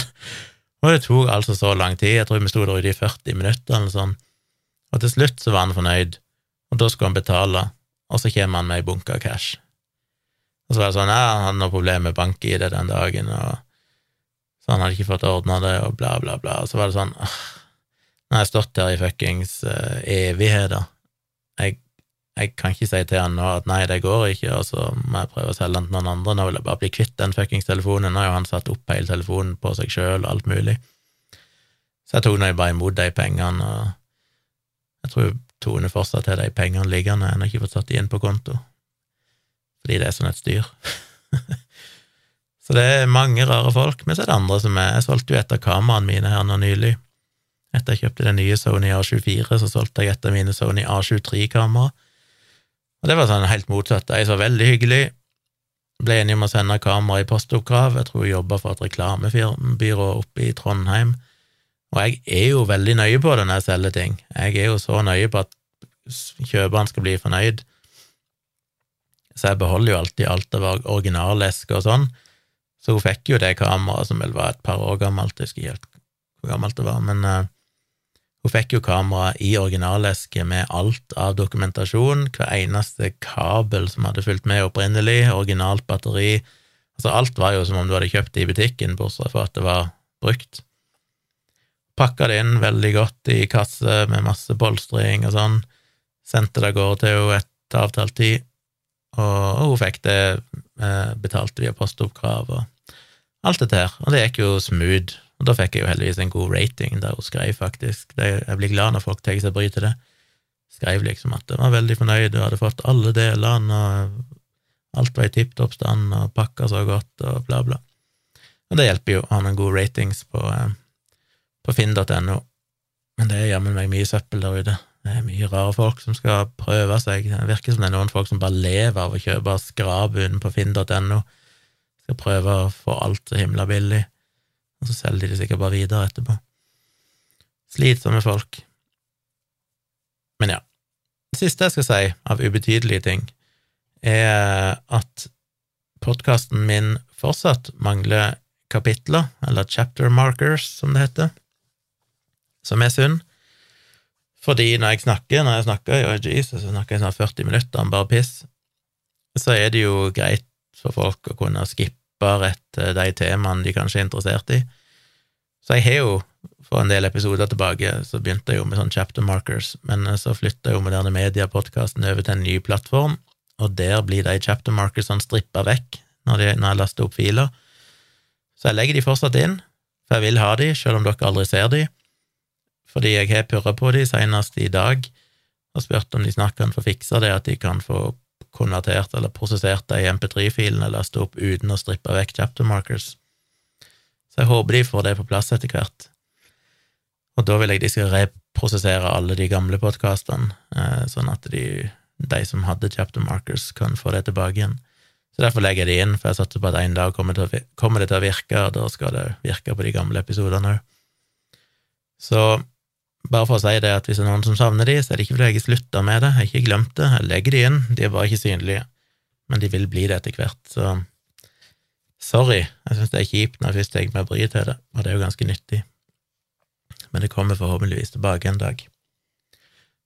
og det tok altså så lang tid, jeg tror vi sto der ute i 40 minutter eller sånn, og til slutt så var han fornøyd, og da skulle han betale, og så kommer han med ei bunke cash. Og så var det sånn, ja, han hadde noe problem med bank-ID den dagen, og så han hadde ikke fått ordna det, og bla, bla, bla. Og så var det sånn Nå har jeg stått der i fuckings uh, evigheter. Jeg, jeg, kan ikke si til han nå at nei, det går ikke, og så må jeg prøve å selge den til noen andre. Nå vil jeg bare bli kvitt den fuckings telefonen. Nå har jo han satt opp hele telefonen på seg sjøl og alt mulig. Så jeg tok nå bare imot de pengene, og jeg tror Tone fortsatt har de pengene liggende, jeg har ikke fått satt de inn på konto, fordi det er sånn et styr. Så det er mange rare folk, men så er det andre som er Jeg solgte jo et av kameraene mine her nå nylig. Etter jeg kjøpte den nye Sony A24, så solgte jeg et av mine Sony A23-kamera. Og det var sånn helt motsatt. Jeg var veldig hyggelig. Ble enig om å sende kamera i postoppkrav. Jeg tror jeg jobba for et reklamebyrå oppe i Trondheim. Og jeg er jo veldig nøye på det når jeg selger ting. Jeg er jo så nøye på at kjøperen skal bli fornøyd. Så jeg beholder jo alltid alt av originaleske og sånn. Så hun fikk jo det kameraet som vel var et par år gammelt, jeg husker ikke helt hvor gammelt det var, men uh, hun fikk jo kamera i originaleske med alt av dokumentasjon, hver eneste kabel som hadde fulgt med opprinnelig, originalt batteri, altså alt var jo som om du hadde kjøpt det i butikken, bortsett fra at det var brukt. Pakka det inn veldig godt i kasse med masse polstring og sånn, sendte det av gårde til henne etter avtalt tid, og hun fikk det betalte betalt via postoppkrav og alt dette her, og det gikk jo smooth. Og da fikk jeg jo heldigvis en god rating der hun skrev, faktisk. Jeg blir glad når folk tar seg bryet til det. Skrev liksom at jeg var veldig fornøyd og hadde fått alle delene, og alt var i tipp topp stand, og pakka så godt, og bla, bla. Og det hjelper jo å ha noen gode ratings på, eh, på finn.no. Men det er jammen meg mye søppel der ute. Det er mye rare folk som skal prøve seg. Det virker som det er noen folk som bare lever av å kjøpe skrabunn på finn.no skal prøve å få alt så himla billig, og så selger de det sikkert bare videre etterpå. Slitsomme folk. Men ja. Det siste jeg skal si av ubetydelige ting, er at podkasten min fortsatt mangler kapitler, eller chapter markers, som det heter, som er synd. Fordi når jeg snakker, når jeg snakker i Jesus, jeg snakker snart 40 minutter om bare piss, så er det jo greit for folk å kunne skippe rett de temaene de kanskje er interessert i. Så jeg har jo, for en del episoder tilbake, så begynte jeg jo med sånn chapter markers, men så flytta jo Moderne Media-podkasten over til en ny plattform, og der blir de chapter markersene strippa vekk når, de, når jeg laster opp filer. Så jeg legger de fortsatt inn, for jeg vil ha de, selv om dere aldri ser de, fordi jeg har purra på de senest i dag og spurt om de snart kan få fiksa det, at de kan få konvertert eller prosessert de MP3-filene laste opp uten å strippe vekk chapter markers. Så jeg håper de får det på plass etter hvert. Og da vil jeg de skal reprosessere alle de gamle podkastene, eh, sånn at de, de, som hadde chapter markers, kan få det tilbake igjen. Så derfor legger jeg det inn, for jeg satser på at en dag kommer, det til å virke, og da skal det virke på de gamle episodene òg. Så bare for å si det at hvis det er noen som savner de, så er det ikke fordi jeg har slutta med det, jeg har ikke glemt det, jeg legger de inn, de er bare ikke synlige, men de vil bli det etter hvert, så sorry, jeg synes det er kjipt når jeg først tar meg bryet til det, og det er jo ganske nyttig, men det kommer forhåpentligvis tilbake en dag.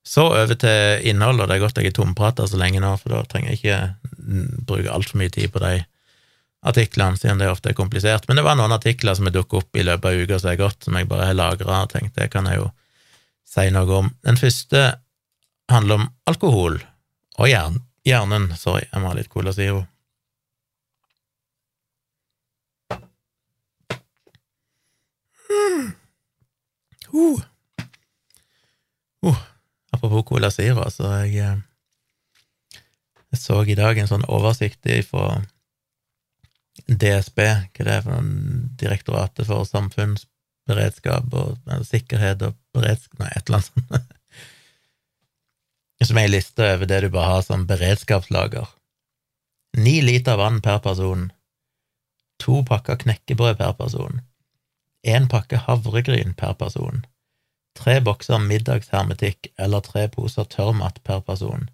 Så over til innhold, og det er godt jeg er tomprater så lenge nå, for da trenger jeg ikke bruke altfor mye tid på de artiklene, siden det ofte er komplisert. Men det var noen artikler som dukket opp i løpet av uka som er gått, som jeg bare har lagra og tenkt det kan jeg jo si noe om. Den første handler om alkohol og hjern, hjernen. Sorry, jeg må ha litt Cola Zero. Mm. Uh. Uh. Apropos Cola Zero, så jeg, eh, jeg så i dag en sånn oversikt fra DSB, hva det er for noe, Direktoratet for samfunnsberedskap og sikkerhet og beredskap Nei, et eller annet sånt. Som ei liste over det du bør ha som beredskapslager. Ni liter vann per person. To pakker knekkebrød per person. Én pakke havregryn per person. Tre bokser middagshermetikk eller tre poser tørrmat per person.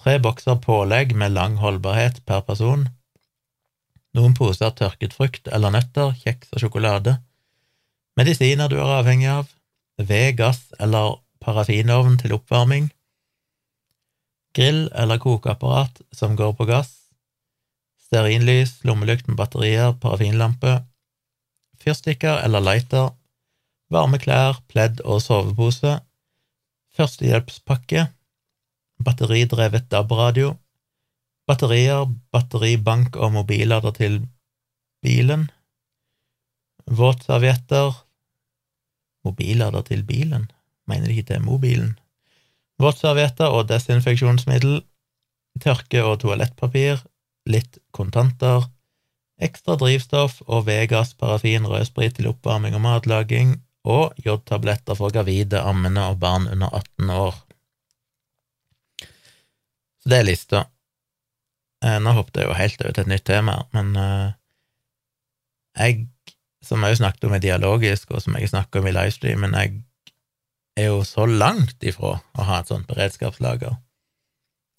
Tre bokser pålegg med lang holdbarhet per person noen poser tørket frukt eller nøtter, kjeks og sjokolade, medisiner du er avhengig av, ved, gass eller parafinovn til oppvarming, grill eller kokeapparat som går på gass, stearinlys, lommelykt med batterier, parafinlampe, fyrstikker eller lighter, varme klær, pledd og sovepose, førstehjelpspakke, batteridrevet DAB-radio, Batterier, batteribank og mobillader til bilen. Våtservietter Mobillader til bilen? Mener de ikke er mobilen? Våtservietter og desinfeksjonsmiddel. Tørke- og toalettpapir. Litt kontanter. Ekstra drivstoff og Vegas parafin rødsprit til oppvarming og matlaging. Og jodtabletter for gravide, ammende og barn under 18 år. Så det er lista. Eh, nå hoppet jeg jo helt over til et nytt tema, men eh, jeg, som jeg jo snakket om i dialogisk, og som jeg snakker om i livestreamen, jeg er jo så langt ifra å ha et sånt beredskapslager.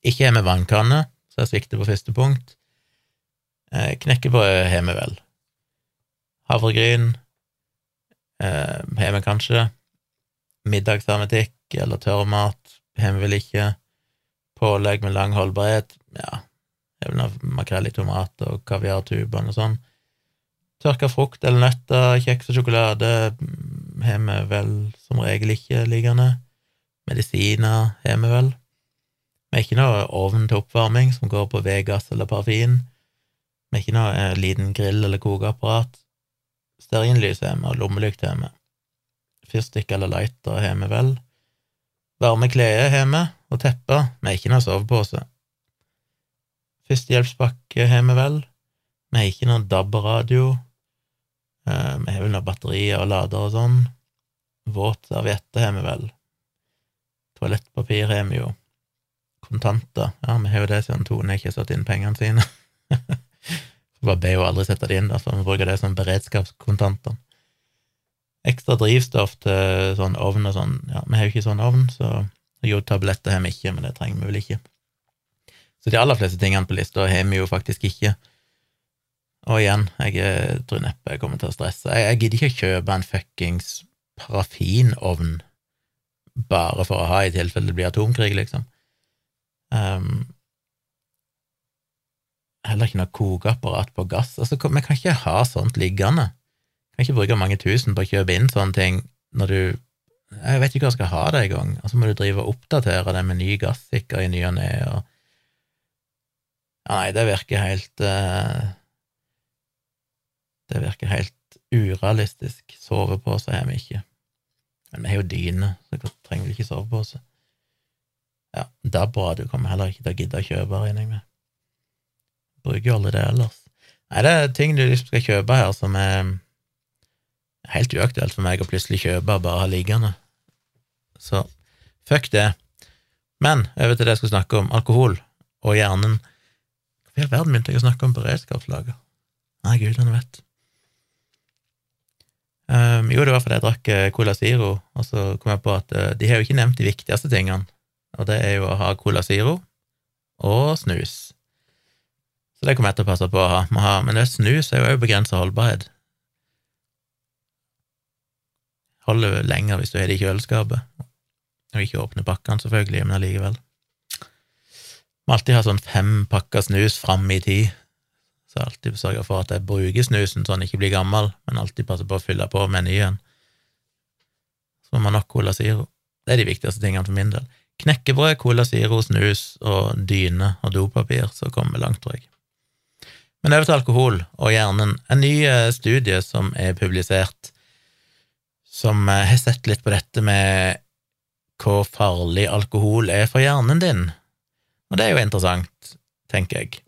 Ikke har vi vannkanne, så jeg svikter på første punkt. Eh, knekkebrød har vi vel. Havregryn har vi kanskje. Middagshermetikk eller tørrmat har vi vel ikke. Pålegg med lang holdbarhet, ja, Evner makrell i tomat og kaviartuber og sånn. Tørka frukt eller nøtter, kjeks og sjokolade har vi vel som regel ikke liggende. Medisiner har vi vel. Vi har ikke noe ovn til oppvarming som går på vedgass eller parafin. Vi har ikke noe eh, liten grill eller kokeapparat. Stearinlys har vi, og lommelykt har vi. Fyrstikk eller lighter har vi vel. Varme klær har vi, og tepper. Vi har ikke noe sovepose. Førstehjelpspakke har vi vel. Vi har ikke noen DAB-radio. Eh, vi har vel noen batterier og lader og sånn. Våtservietter har vi vel. Toalettpapir har vi jo. Kontanter. Ja, vi har jo det siden Tone ikke har satt inn pengene sine. Bare be jo aldri sette det inn, da, Så vi bruker det som beredskapskontanter. Ekstra drivstoff til sånn ovn og sånn. Ja, vi har jo ikke sånn ovn, så jodtabletter har vi ikke, men det trenger vi vel ikke. Så de aller fleste tingene på lista har vi jo faktisk ikke. Og igjen, jeg eh, tror neppe jeg kommer til å stresse. Jeg, jeg gidder ikke å kjøpe en fuckings parafinovn bare for å ha i tilfelle det blir atomkrig, liksom. Um, heller ikke noe kokeapparat på gass. Altså, vi kan ikke ha sånt liggende. Vi kan ikke bruke mange tusen på å kjøpe inn sånne ting når du Jeg vet ikke hva jeg skal ha det engang, og så må du drive og oppdatere det med ny gassikker i ny og ne, og nei, det virker helt uh, Det virker helt urealistisk. Sovepose har vi ikke. Men vi har jo dyne, så vi trenger vel ikke sovepose. Ja, DAB-radio kommer heller ikke til å gidde å kjøpe, regner jeg med. Bruker jo aldri det ellers. Nei, det er ting du liksom skal kjøpe her som er helt uaktuelt for meg å plutselig kjøpe og bare ha liggende. Så fuck det. Men over til det jeg skal snakke om, alkohol og hjernen. I all verden begynte jeg å snakke om beredskapslager? Nei, gudene vet. Um, jo, det var fordi jeg drakk eh, Cola Ziro, og så kom jeg på at uh, de har jo ikke nevnt de viktigste tingene, og det er jo å ha Cola Ziro og snus. Så det kommer jeg til å passe på å ha. ha men det snus er jo òg begrensa holdbarhet. Holder lenger hvis du har det i kjøleskapet, og ikke åpner pakkene, selvfølgelig, men allikevel. Må alltid ha sånn fem pakker snus fram i tid, så alltid sørger for at jeg bruker snusen så den ikke blir gammel, men alltid passer på å fylle på med ny en. Så må man nok Cola Ziro. Det er de viktigste tingene for min del. Knekkebrød, Cola Ziro, snus og dyne og dopapir, så kommer vi langt, tror jeg. Men over til alkohol og hjernen. En ny eh, studie som er publisert, som eh, har sett litt på dette med hvor farlig alkohol er for hjernen din, og det er jo interessant, tenker jeg.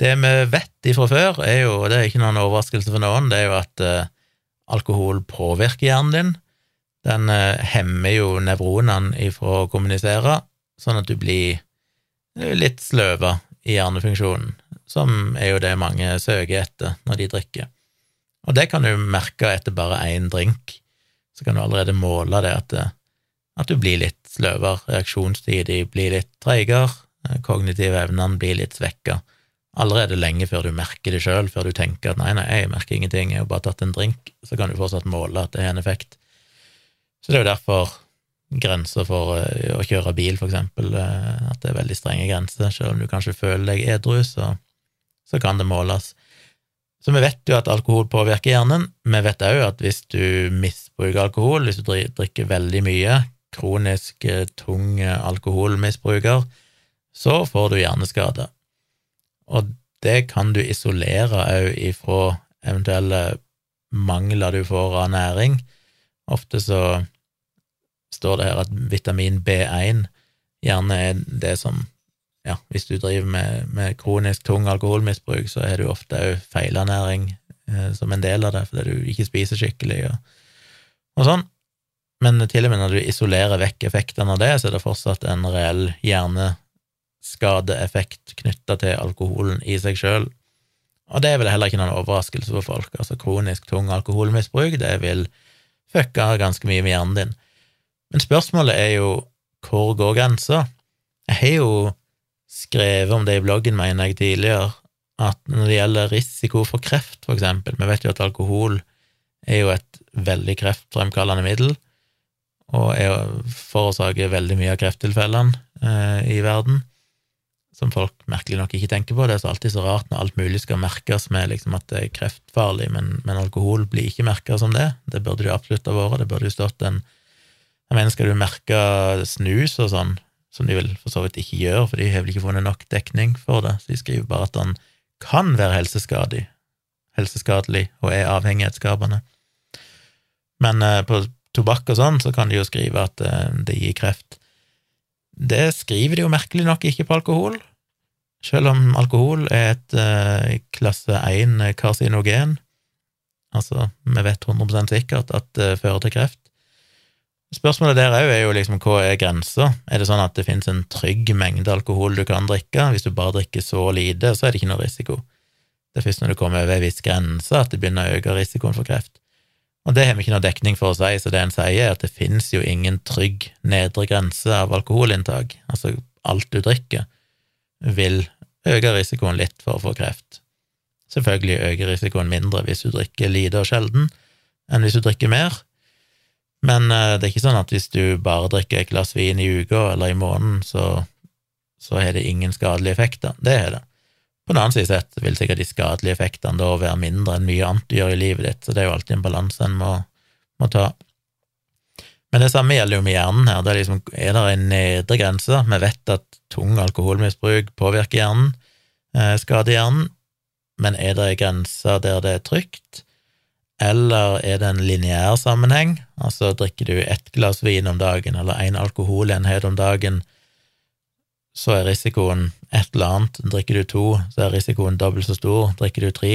Det vi vet ifra før, er jo, og det er ikke noen overraskelse for noen, det er jo at eh, alkohol påvirker hjernen din. Den eh, hemmer jo nevronene ifra å kommunisere, sånn at du blir litt sløva i hjernefunksjonen, som er jo det mange søker etter når de drikker. Og det kan du merke etter bare én drink, så kan du allerede måle det at, at du blir litt sløvere, reaksjonstid blir litt treigere, kognitive evnene blir litt svekka allerede lenge før du merker det sjøl, før du tenker at nei, nei, jeg merker ingenting, jeg har bare tatt en drink, så kan du fortsatt måle at det har en effekt. Så det er jo derfor grenser for eh, å kjøre bil, for eksempel, eh, at det er veldig strenge grenser. Selv om du kanskje føler deg edru, så, så kan det måles. Så vi vet jo at alkohol påvirker hjernen. Vi vet òg at hvis du misbruker alkohol, hvis du drikker veldig mye, kronisk eh, tung alkoholmisbruker, så får du hjerneskade. Og det kan du isolere òg ifra eventuelle mangler du får av næring. Ofte så står det her at vitamin B1 gjerne er det som ja, hvis du driver med, med kronisk tung alkoholmisbruk, så er du ofte òg feilernæring eh, som en del av det, fordi du ikke spiser skikkelig og, og, sånn. Men til og med når du isolerer vekk effektene av det, så er det fortsatt en reell hjerne skadeeffekt knytta til alkoholen i seg sjøl. Og det er vel heller ikke noen overraskelse for folk. Altså kronisk tung alkoholmisbruk, det vil fucke ganske mye med hjernen din. Men spørsmålet er jo hvor går grensa? Jeg har jo skrevet om det i bloggen, mener jeg, tidligere, at når det gjelder risiko for kreft, for eksempel Vi vet jo at alkohol er jo et veldig kreftfremkallende middel, og forårsaker veldig mye av krefttilfellene eh, i verden som folk merkelig nok ikke tenker på. Det er så alltid så rart når alt mulig skal merkes med liksom at det er kreftfarlig, men, men alkohol blir ikke merka som det. Det burde jo absolutt ha vært. Det burde jo stått en Jeg mener, skal du merke snus og sånn, som de vel for så vidt ikke gjør, for de har vel ikke funnet nok dekning for det, så de skriver bare at den kan være helseskadelig, helseskadelig og er avhengighetsskapende. Men eh, på tobakk og sånn, så kan de jo skrive at eh, det gir kreft. Det skriver de jo merkelig nok ikke på alkohol, selv om alkohol er et eh, klasse 1 karsinogen. Altså, vi vet 100% sikkert at det fører til kreft. Spørsmålet der òg er jo liksom hva er grensa? Er det sånn at det finnes en trygg mengde alkohol du kan drikke? Hvis du bare drikker så lite, så er det ikke noe risiko. Det er først når du kommer over ei viss grense at det begynner å øke risikoen for kreft. Og det har vi ikke noe dekning for å si, så det en sier, er at det finnes jo ingen trygg nedre grense av alkoholinntak. Altså, alt du drikker, vil øke risikoen litt for å få kreft. Selvfølgelig øker risikoen mindre hvis du drikker lite og sjelden, enn hvis du drikker mer. Men uh, det er ikke sånn at hvis du bare drikker et glass vin i uka eller i måneden, så, så har det ingen skadelige effekter. Det har det. På den annen side sett vil sikkert de skadelige effektene da være mindre enn mye annet du gjør i livet ditt, så det er jo alltid en balanse en må, må, ta. Men det samme gjelder jo med hjernen her. Det er liksom, er det en nedre grense? Vi vet at tung alkoholmisbruk påvirker hjernen, eh, skader hjernen, men er det en grense der det er trygt? Eller er det en lineær sammenheng? Altså drikker du ett glass vin om dagen eller én alkoholenhet om dagen, så er risikoen et eller annet. Drikker du to, så er risikoen dobbelt så stor. Drikker du tre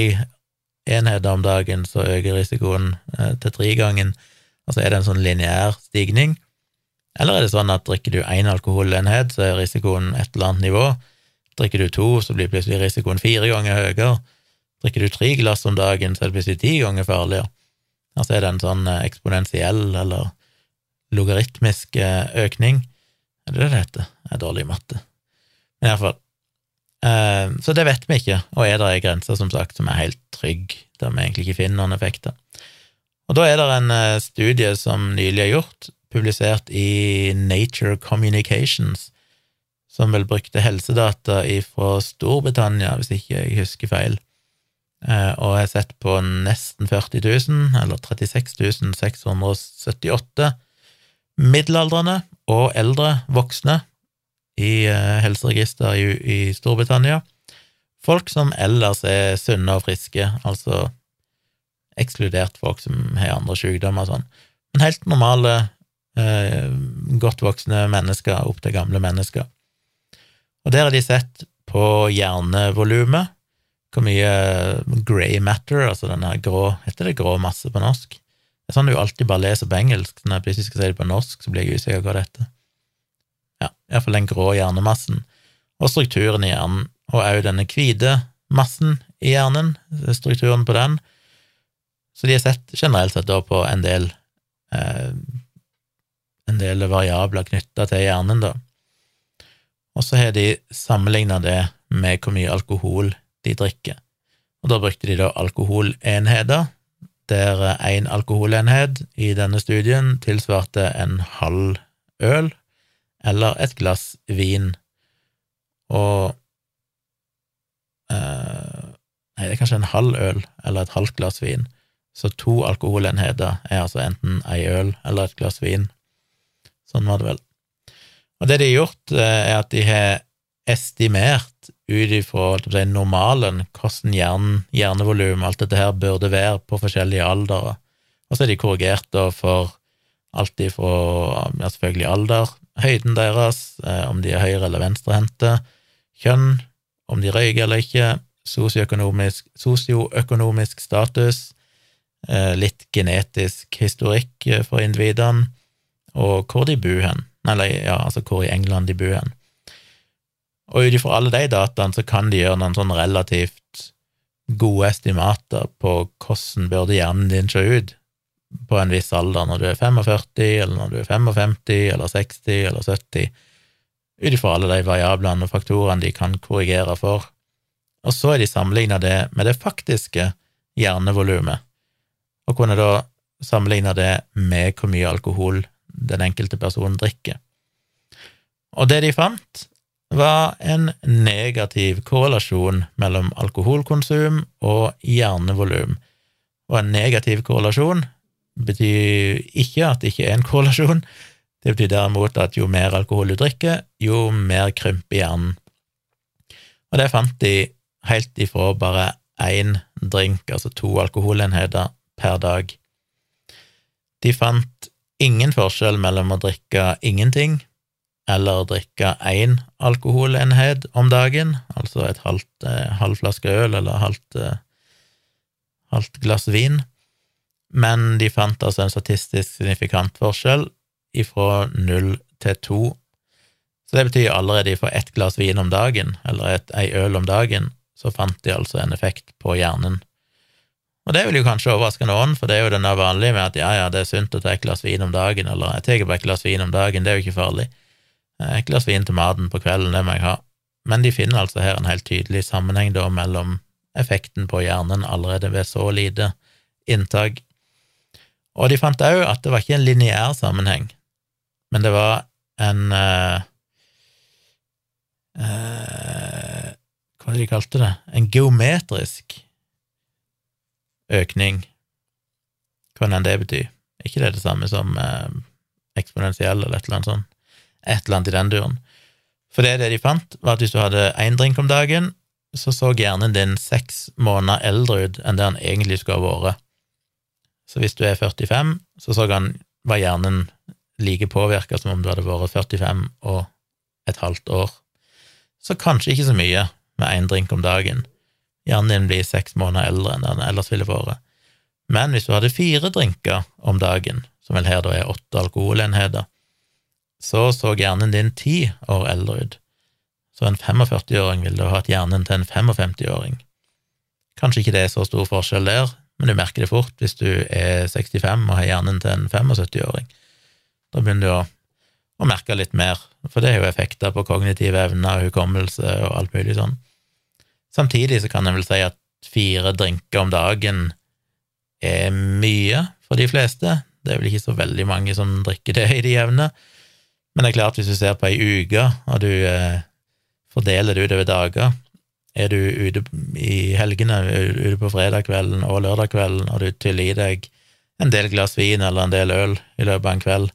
enheter om dagen, så øker risikoen eh, til tregangen. Altså er det en sånn lineær stigning? Eller er det sånn at drikker du én alkoholenhet, så er risikoen et eller annet nivå? Drikker du to, så blir plutselig risikoen fire ganger høyere. Drikker du tre glass om dagen, så er det plutselig ti ganger farligere. Altså er det en sånn eh, eksponentiell eller logaritmisk eh, økning. Er det det det heter? Det er dårlig matte. Iallfall. Uh, så det vet vi ikke, og er det ei grense, som sagt, som er helt trygg, der vi egentlig ikke finner noen effekter. Og da er det en uh, studie som nylig er gjort, publisert i Nature Communications, som vel brukte helsedata fra Storbritannia, hvis ikke jeg husker feil, uh, og har sett på nesten 40 000, eller 36 678 middelaldrende og eldre voksne i uh, helseregister i, i, Storbritannia. Folk som ellers er sunne og friske, altså ekskludert folk som har andre sykdommer og sånn. Men helt normale, eh, godt voksne mennesker opp til gamle mennesker. Og der har de sett på hjernevolumet, hvor mye grey matter, altså denne grå Heter det grå masse på norsk? Det er sånn du alltid bare leser på engelsk. Når jeg plutselig skal si det på norsk, så blir jeg usikker på hva det heter. Ja, iallfall den grå hjernemassen, og strukturen i hjernen, og òg denne hvite massen i hjernen, strukturen på den. Så de har sett generelt sett da på en del eh, en del variabler knytta til hjernen, da. Og så har de sammenligna det med hvor mye alkohol de drikker. Og da brukte de da alkoholenheter, der én alkoholenhet i denne studien tilsvarte en halv øl eller et glass vin. Og eh, Nei, det er kanskje en halv øl eller et halvt glass vin. Så to alkoholenheter er altså enten ei øl eller et glass vin. Sånn var det vel. Og det de har gjort, eh, er at de har estimert ut ifra si, normalen hvordan hjernen, hjernevolum, alt dette her, burde være på forskjellige aldre. Og så er de korrigert da for alt ifra ja, selvfølgelig alder, høyden deres, eh, om de er høyre- eller venstrehendte, kjønn, om de røyker eller ikke, sosioøkonomisk, sosioøkonomisk status, eh, litt genetisk historikk for individene, og hvor de bor hen. Eller ja, altså hvor i England de bor hen. Og ut ifra alle de dataene så kan de gjøre noen sånn relativt gode estimater på hvordan burde hjernen din se ut på en viss alder, når du er 45, eller når du er 55, eller 60, eller 70, ut ifra alle de variablene og faktorene de kan korrigere for. Og så er de sammenligna det med det faktiske hjernevolumet, og kunne da sammenligne det med hvor mye alkohol den enkelte personen drikker. Og det de fant, var en negativ korrelasjon mellom alkoholkonsum og hjernevolum. Og en negativ korrelasjon betyr ikke at det ikke er en korrelasjon, det betyr derimot at jo mer alkohol du drikker, jo mer krymper hjernen. Og det fant de helt ifra bare én drink, altså to alkoholenheter per dag. De fant ingen forskjell mellom å drikke ingenting eller å drikke én alkoholenhet om dagen, altså et halvt, eh, halv flaske øl eller halvt, eh, halvt glass vin, men de fant altså en statistisk signifikant forskjell ifra null til to. Så det betyr allerede fra ett glass vin om dagen, eller et, ei øl om dagen, så fant de altså en effekt på hjernen. Og det vil jo kanskje overraske noen, for det er jo denne vanlige med at ja, ja, det er sunt å ta et glass vin om dagen, eller jeg tar bare et glass vin om dagen, det er jo ikke farlig. Et glass vin til maten på kvelden, det må jeg ha. Men de finner altså her en helt tydelig sammenheng da mellom effekten på hjernen allerede ved så lite inntak. Og de fant òg at det var ikke en lineær sammenheng, men det var en uh, uh, Hva var det de kalte det? En geometrisk økning, hva enn det betyr. ikke det det samme som eh, eksponentiell eller et eller annet sånt? Et eller annet i den duren. For det, det de fant, var at hvis du hadde én drink om dagen, så så hjernen din seks måneder eldre ut enn det han egentlig skulle ha vært. Så hvis du er 45, så så han, var hjernen like påvirka som om du hadde vært 45 og et halvt år. Så kanskje ikke så mye med én drink om dagen, Hjernen din blir seks måneder eldre enn den ellers ville vært. Men hvis du hadde fire drinker om dagen, som vel her da er åtte alkoholenheter, så så hjernen din ti år eldre ut. Så en 45-åring ville da hatt hjernen til en 55-åring. Kanskje ikke det er så stor forskjell der, men du merker det fort hvis du er 65 og har hjernen til en 75-åring. Da begynner du å, å merke litt mer, for det er jo effekter på kognitive evner, hukommelse og alt mulig sånn. Samtidig så kan en vel si at fire drinker om dagen er mye for de fleste. Det er vel ikke så veldig mange som drikker det i de jevne. Men det er klart, hvis du ser på ei uke, og du eh, fordeler det utover dager Er du ute i helgene, ute på fredagskvelden og lørdagskvelden, og du tyller i deg en del glass vin eller en del øl i løpet av en kveld,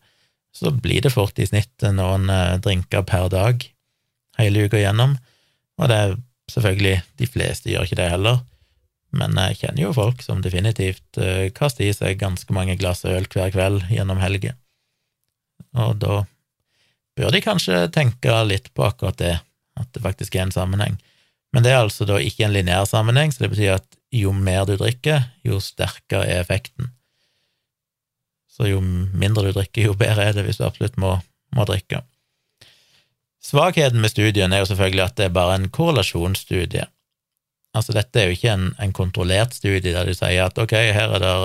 så blir det fort i snitt noen eh, drinker per dag hele uka gjennom. Og det er Selvfølgelig, de fleste gjør ikke det heller, men jeg kjenner jo folk som definitivt uh, kaster i seg ganske mange glass øl hver kveld gjennom helgen. Og da bør de kanskje tenke litt på akkurat det, at det faktisk er en sammenheng. Men det er altså da ikke en lineær sammenheng, så det betyr at jo mer du drikker, jo sterkere er effekten. Så jo mindre du drikker, jo bedre er det hvis du absolutt må, må drikke. Svakheten med studien er jo selvfølgelig at det er bare en korrelasjonsstudie. Altså, dette er jo ikke en, en kontrollert studie der du sier at ok, her er det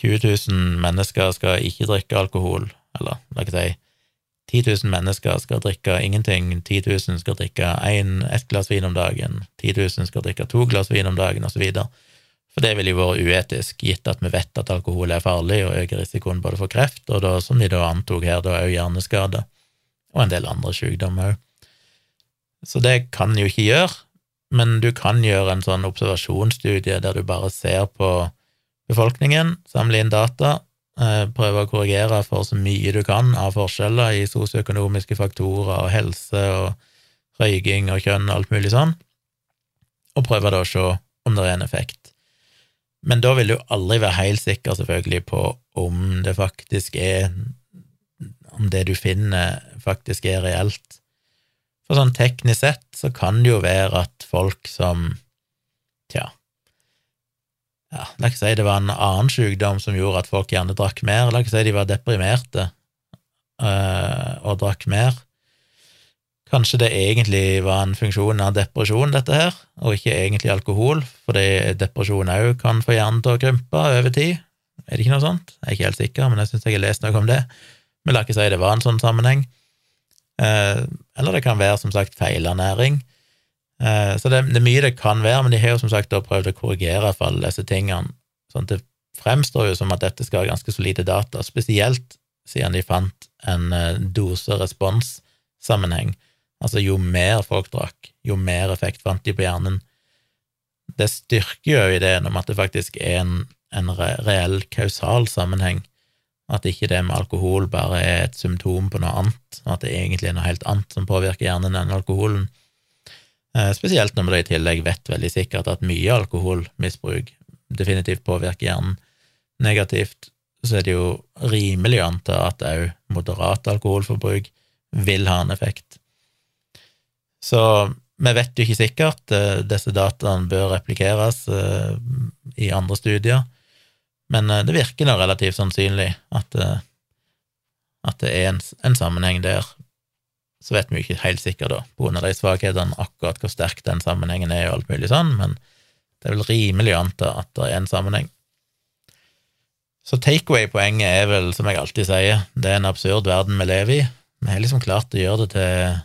20 000 mennesker skal ikke drikke alkohol, eller la oss si 10 000 mennesker skal drikke ingenting, 10 000 skal drikke én, ett glass vin om dagen, 10 000 skal drikke to glass vin om dagen, osv. For det ville jo vært uetisk, gitt at vi vet at alkohol er farlig og øker risikoen både for kreft og da, som de da antok her, da òg hjerneskade, og en del andre sykdommer òg. Så det kan jo ikke gjøre, men du kan gjøre en sånn observasjonsstudie der du bare ser på befolkningen, samle inn data, prøve å korrigere for så mye du kan av forskjeller i sosioøkonomiske faktorer og helse og røyking og kjønn og alt mulig sånn, og prøve da å se om det er en effekt. Men da vil du aldri være helt sikker, selvfølgelig, på om det faktisk er Om det du finner, faktisk er reelt. For sånn teknisk sett så kan det jo være at folk som Tja, ja, La ikke si det var en annen sykdom som gjorde at folk gjerne drakk mer. La ikke si de var deprimerte øh, og drakk mer. Kanskje det egentlig var en funksjon av depresjon, dette her, og ikke egentlig alkohol, fordi depresjon òg kan få hjernen til å krympe over tid. Er det ikke noe sånt? Jeg er ikke helt sikker, men jeg syns jeg har lest noe om det. Men la ikke si det var en sånn sammenheng. Eh, eller det kan være, som sagt, feilernæring. Eh, så det, er mye det kan være, men de har jo som sagt prøvd å korrigere for alle disse tingene. sånn at det fremstår jo som at dette skal ha ganske solide data, spesielt siden de fant en eh, dose-respons-sammenheng. Altså jo mer folk drakk, jo mer effekt fant de på hjernen. Det styrker jo ideen om at det faktisk er en, en reell kausal sammenheng, at ikke det med alkohol bare er et symptom på noe annet, at det egentlig er noe helt annet som påvirker hjernen enn alkoholen. Eh, spesielt når vi i tillegg vet veldig sikkert at mye alkoholmisbruk definitivt påvirker hjernen negativt, så er det jo rimelig å anta at òg moderat alkoholforbruk vil ha en effekt. Så vi vet jo ikke sikkert. Eh, disse dataene bør replikeres eh, i andre studier, men det virker da relativt sannsynlig at, at det er en, en sammenheng der så vet vi jo ikke helt sikkert, da, på grunn av de svakhetene, akkurat hvor sterk den sammenhengen er, og alt mulig sånn, men det er vel rimelig å anta at det er en sammenheng. Så takeaway-poenget er vel, som jeg alltid sier, det er en absurd verden vi lever i. Vi har liksom klart å gjøre det til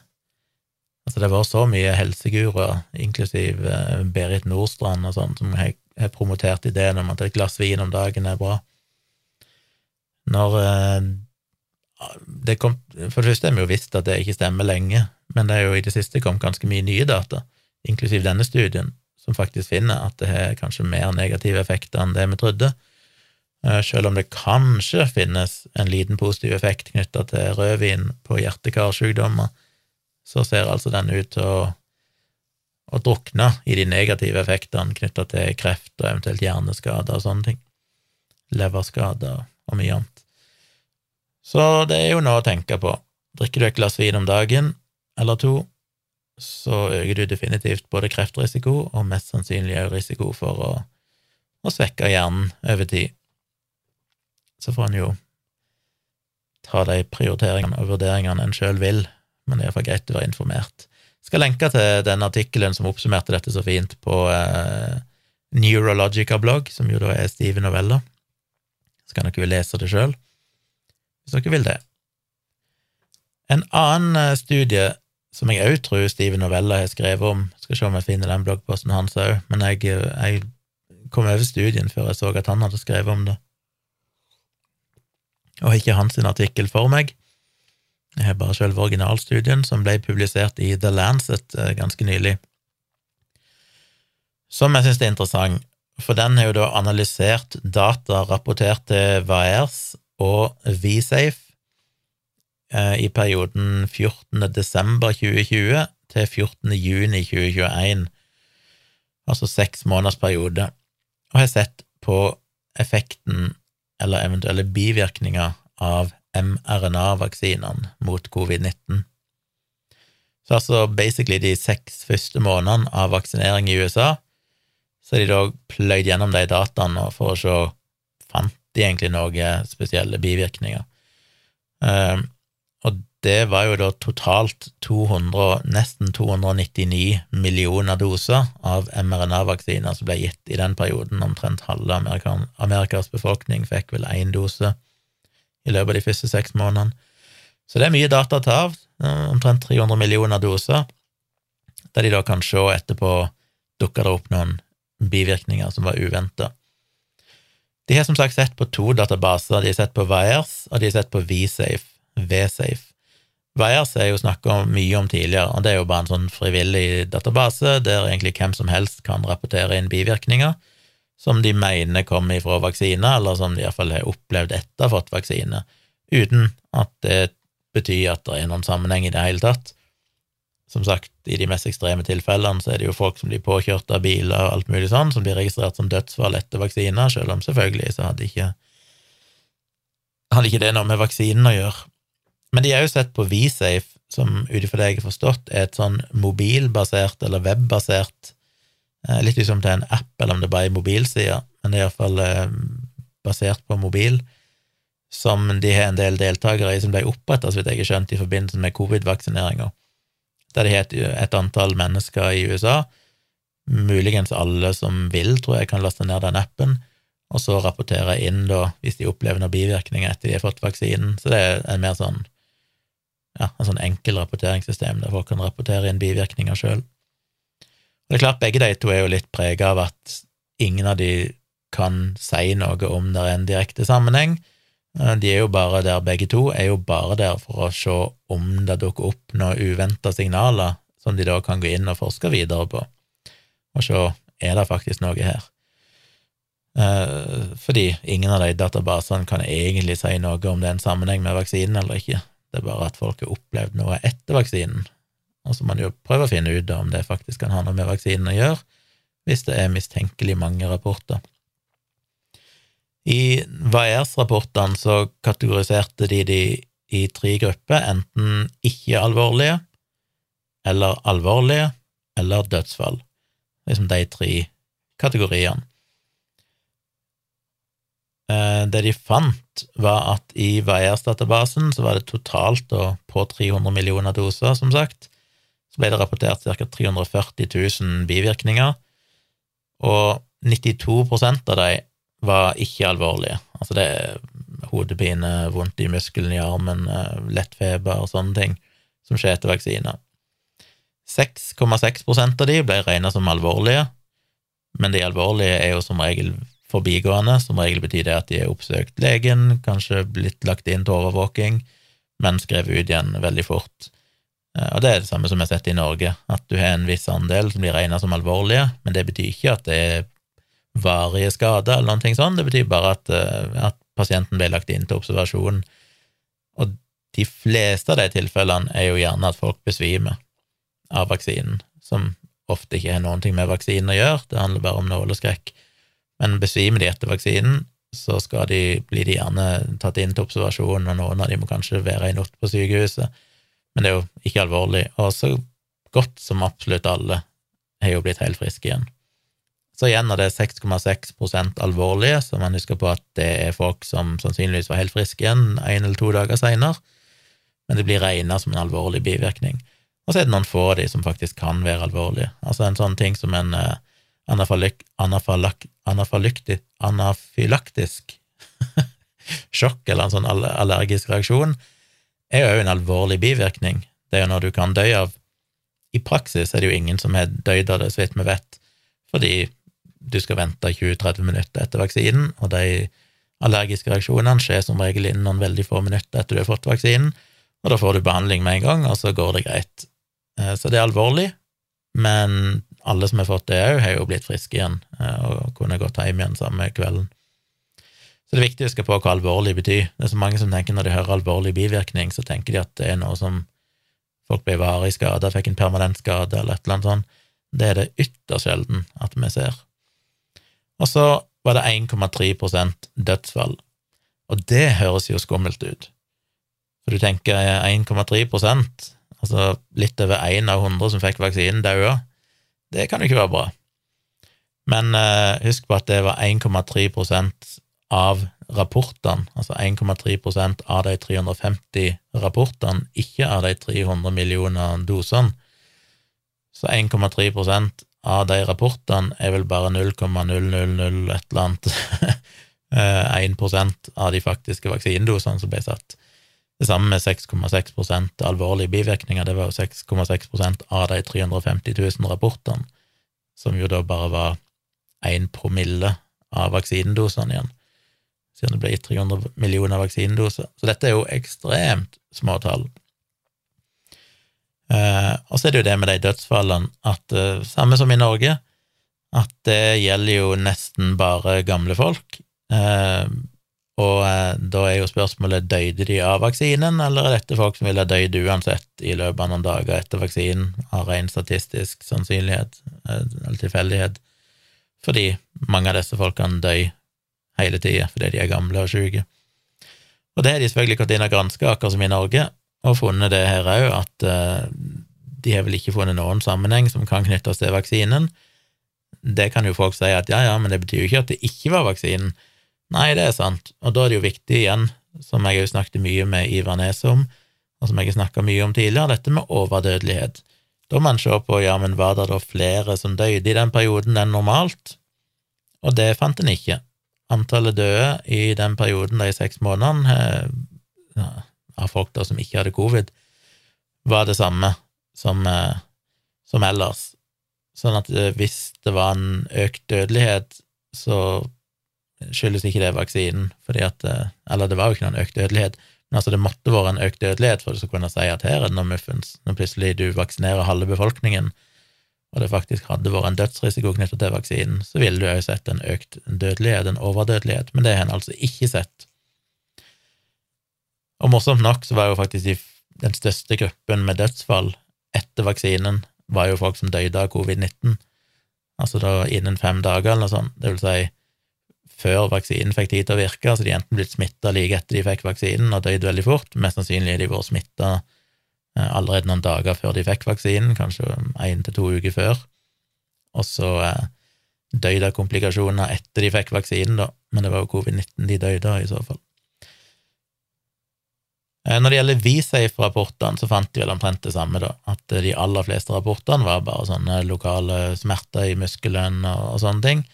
Altså, det var så mye helseguruer, inklusiv eh, Berit Nordstrand og sånn, som har, har promotert ideen om at et glass vin om dagen er bra. Når eh, det kom, For det første har vi jo visst at det ikke stemmer lenge, men det er jo i det siste kommet ganske mye nye data, inklusiv denne studien, som faktisk finner at det har kanskje mer negative effekter enn det vi trodde. Eh, selv om det kanskje finnes en liten positiv effekt knytta til rødvin på hjerte-karsykdommer, så ser altså den ut til å, å drukne i de negative effektene knytta til kreft og eventuelt hjerneskader og sånne ting. Leverskader og mye annet. Så det er jo noe å tenke på. Drikker du et glass vin om dagen, eller to, så øker du definitivt både kreftrisiko og mest sannsynlig også risiko for å, å svekke hjernen over tid. Så får en jo ta de prioriteringene og vurderingene en sjøl vil, men det er iallfall greit å være informert. Jeg skal lenke til den artikkelen som oppsummerte dette så fint på eh, Neurologica-blogg, som jo da er Steve Novella. Så kan dere jo lese det sjøl hvis dere vil det. En annen eh, studie som jeg òg tror Steven Novella har skrevet om, skal se om jeg finner den bloggposten hans òg, men jeg, eh, jeg, kom over studien før jeg så at han hadde skrevet om det, og ikke hans artikkel for meg. Jeg har bare selve originalstudien, som ble publisert i The Lancet eh, ganske nylig, som jeg synes er interessant, for den har jo da analysert data rapportert til VAERS og WeSafe eh, i perioden 14. desember 2020 til 14. juni 2021, altså seks måneders periode, og har sett på effekten eller eventuelle bivirkninger av mRNA-vaksinene mot covid-19. Så altså basically de seks første månedene av vaksinering i USA, så har de da pløyd gjennom de dataene for å se fant de egentlig noen spesielle bivirkninger. Um, og det var jo da totalt 200, nesten 299 millioner doser av mRNA-vaksiner som ble gitt i den perioden. Omtrent halve Amerikas befolkning fikk vel én dose i løpet av de første seks månedene. Så det er mye data å ta av, omtrent 300 millioner doser, der de da kan se etterpå dukker det opp noen bivirkninger som var uventa. De har som sagt sett på to databaser, de har sett på Wires, og de har sett på VSafe, VSafe. Wires er jo snakka mye om tidligere, og det er jo bare en sånn frivillig database der egentlig hvem som helst kan rapportere inn bivirkninger som de mener kommer ifra vaksiner, eller som de iallfall har opplevd etter fått vaksine, uten at det betyr at det er noen sammenheng i det hele tatt. Som sagt, i de mest ekstreme tilfellene så er det jo folk som blir påkjørt av biler og alt mulig sånn, som blir registrert som dødsfall etter vaksiner, selv om selvfølgelig så hadde ikke, hadde ikke det noe med vaksinen å gjøre. Men de har jo sett på WeSafe, som ut ifra det jeg har forstått, er et sånn mobilbasert eller webbasert eh, Litt liksom til en app, eller om det bare er mobilsida, men det er iallfall eh, basert på mobil, som de har en del deltakere i, som ble oppretta, så vidt jeg har skjønt, i forbindelse med covid-vaksineringa der det het et antall mennesker i USA, muligens alle som vil, tror jeg, kan laste ned den appen, og så rapportere inn da, hvis de opplever noen bivirkninger etter de har fått vaksinen. Så det er en mer sånn ja, en sånn enkel rapporteringssystem der folk kan rapportere inn bivirkninger sjøl. Det er klart, begge de to er jo litt prega av at ingen av de kan si noe om det er en direkte sammenheng, de er jo bare der, begge to er jo bare der for å se om det dukker opp noen uventa signaler som de da kan gå inn og forske videre på, og se er det faktisk noe her. Eh, fordi ingen av de databasene kan egentlig si noe om det er en sammenheng med vaksinen eller ikke. Det er bare at folk har opplevd noe etter vaksinen, og så må man jo prøve å finne ut om det faktisk kan ha noe med vaksinen å gjøre, hvis det er mistenkelig mange rapporter. I VAERS-rapportene så kategoriserte de de i tre grupper, enten ikke-alvorlige, eller alvorlige, eller dødsfall. Liksom de tre kategoriene. Eh, det de fant, var at i VAERS-databasen så var det totalt og på 300 millioner doser, som sagt, så ble det rapportert ca. 340 000 bivirkninger, og 92% av de var ikke alvorlige. Altså det er hodepine, vondt i muskelen i armen, eh, lettfeber og sånne ting som skjer etter vaksiner. 6,6% av de ble regna som alvorlige, men de alvorlige er jo som regel forbigående. Som regel betyr det at de har oppsøkt legen, kanskje blitt lagt inn til overvåking, men skrevet ut igjen veldig fort. Eh, og det er det samme som vi har sett i Norge, at du har en viss andel som blir regna som alvorlige, men det betyr ikke at det er varige skader eller noe sånt. Det betyr bare at, eh, at, pasienten ble lagt inn til observasjon. Og de fleste av de tilfellene er jo gjerne at folk besvimer av vaksinen, som ofte ikke har noen ting med vaksinen å gjøre, det handler bare om nåleskrekk. Men besvimer de etter vaksinen, så skal de, blir de gjerne tatt inn til observasjon, og noen av de må kanskje være i natt på sykehuset, men det er jo ikke alvorlig. Og så godt som absolutt alle har jo blitt helt friske igjen. Så igjen er det 6,6% alvorlige, så man husker på at det er folk som sannsynligvis var helt friske igjen en eller to dager seinere, men det blir regna som en alvorlig bivirkning. Og så er det noen få av de som faktisk kan være alvorlige. Altså en sånn ting som en uh, anafylaktisk sjokk eller en sånn allergisk reaksjon er jo en alvorlig bivirkning. Det er jo noe du kan dø av. I praksis er det jo ingen som har dødd av det, så vidt vi vet, fordi du skal vente 20-30 minutter etter vaksinen, og de allergiske reaksjonene skjer som regel innen noen veldig få minutter etter du har fått vaksinen, og da får du behandling med en gang, og så går det greit. Eh, så det er alvorlig, men alle som har fått det òg, har jo blitt friske igjen eh, og kunne gått hjem igjen samme kvelden. Så det er viktig å huske på hva alvorlig betyr. Det er så mange som tenker når de hører alvorlig bivirkning, så tenker de at det er noe som folk ble varig skada, fikk en permanent skade eller et eller annet sånt. Det er det ytterst sjelden at vi ser. Og så var det 1,3% dødsfall. Og det høres jo skummelt ut. For du tenker 1,3% altså litt over én av hundre som fikk vaksinen, daua. Det kan jo ikke være bra. Men eh, husk på at det var 1,3% av rapportene, altså 1,3% av de 350 rapportene, ikke av de 300 millioner dosene. Så 1,3 av de rapportene er vel bare 0,000 et eller annet 1% av de faktiske vaksinedosene som ble satt. Det samme med 6,6% alvorlige bivirkninger, det var jo 6,6% av de 350 000 rapportene, som jo da bare var 1 promille av vaksinedosene igjen, siden det ble gitt 300 millioner vaksinedoser. Så dette er jo ekstremt små tall. Eh, og så er det jo det med de dødsfallene at eh, samme som i Norge, at det gjelder jo nesten bare gamle folk. Eh, og eh, da er jo spørsmålet døde de av vaksinen, eller er dette folk som ville ha dødd uansett i løpet av noen dager etter vaksinen, av ren statistisk sannsynlighet eh, eller tilfeldighet? Fordi mange av disse folkene dør hele tida fordi de er gamle og syke. Og det har de selvfølgelig gått inn og granska, akkurat som i Norge, og funnet det her òg, at uh, de har vel ikke funnet noen sammenheng som kan knyttes til vaksinen. Det kan jo folk si at ja, ja, men det betyr jo ikke at det ikke var vaksinen. Nei, det er sant, og da er det jo viktig igjen, som jeg òg snakket mye med Ivar Nes om, og som jeg har snakka mye om tidligere, dette med overdødelighet. Da må man se på ja, men var det da flere som døde i den perioden enn normalt, og det fant en ikke. Antallet døde i den perioden, de seks månedene, eh, av folk da som ikke hadde covid, var det samme som, eh, som ellers. Sånn at eh, hvis det var en økt dødelighet, så skyldes ikke det vaksinen, fordi at Eller det var jo ikke noen økt dødelighet, men altså det måtte være en økt dødelighet for å kunne si at her er det noe muffens, når plutselig du vaksinerer halve befolkningen, og det faktisk hadde vært en dødsrisiko knyttet til vaksinen, så ville du òg sett en økt dødelighet, en overdødelighet, men det har en altså ikke sett. Og morsomt nok så var jo faktisk den største gruppen med dødsfall etter vaksinen var jo folk som døde av covid-19, altså da innen fem dager eller noe sånt, det vil si før vaksinen fikk tid til å virke, så de enten blitt smitta like etter de fikk vaksinen og døde veldig fort, mest sannsynlig har de vært smitta Eh, allerede noen dager før de fikk vaksinen, kanskje én til to uker før. Og så eh, døde av komplikasjoner etter de fikk vaksinen, da, men det var jo covid-19 de døde av, i så fall. Eh, når det gjelder V-Safe-rapportene, så fant de vel omtrent det samme, da, at de aller fleste rapportene var bare sånne lokale smerter i muskelen og, og sånne ting.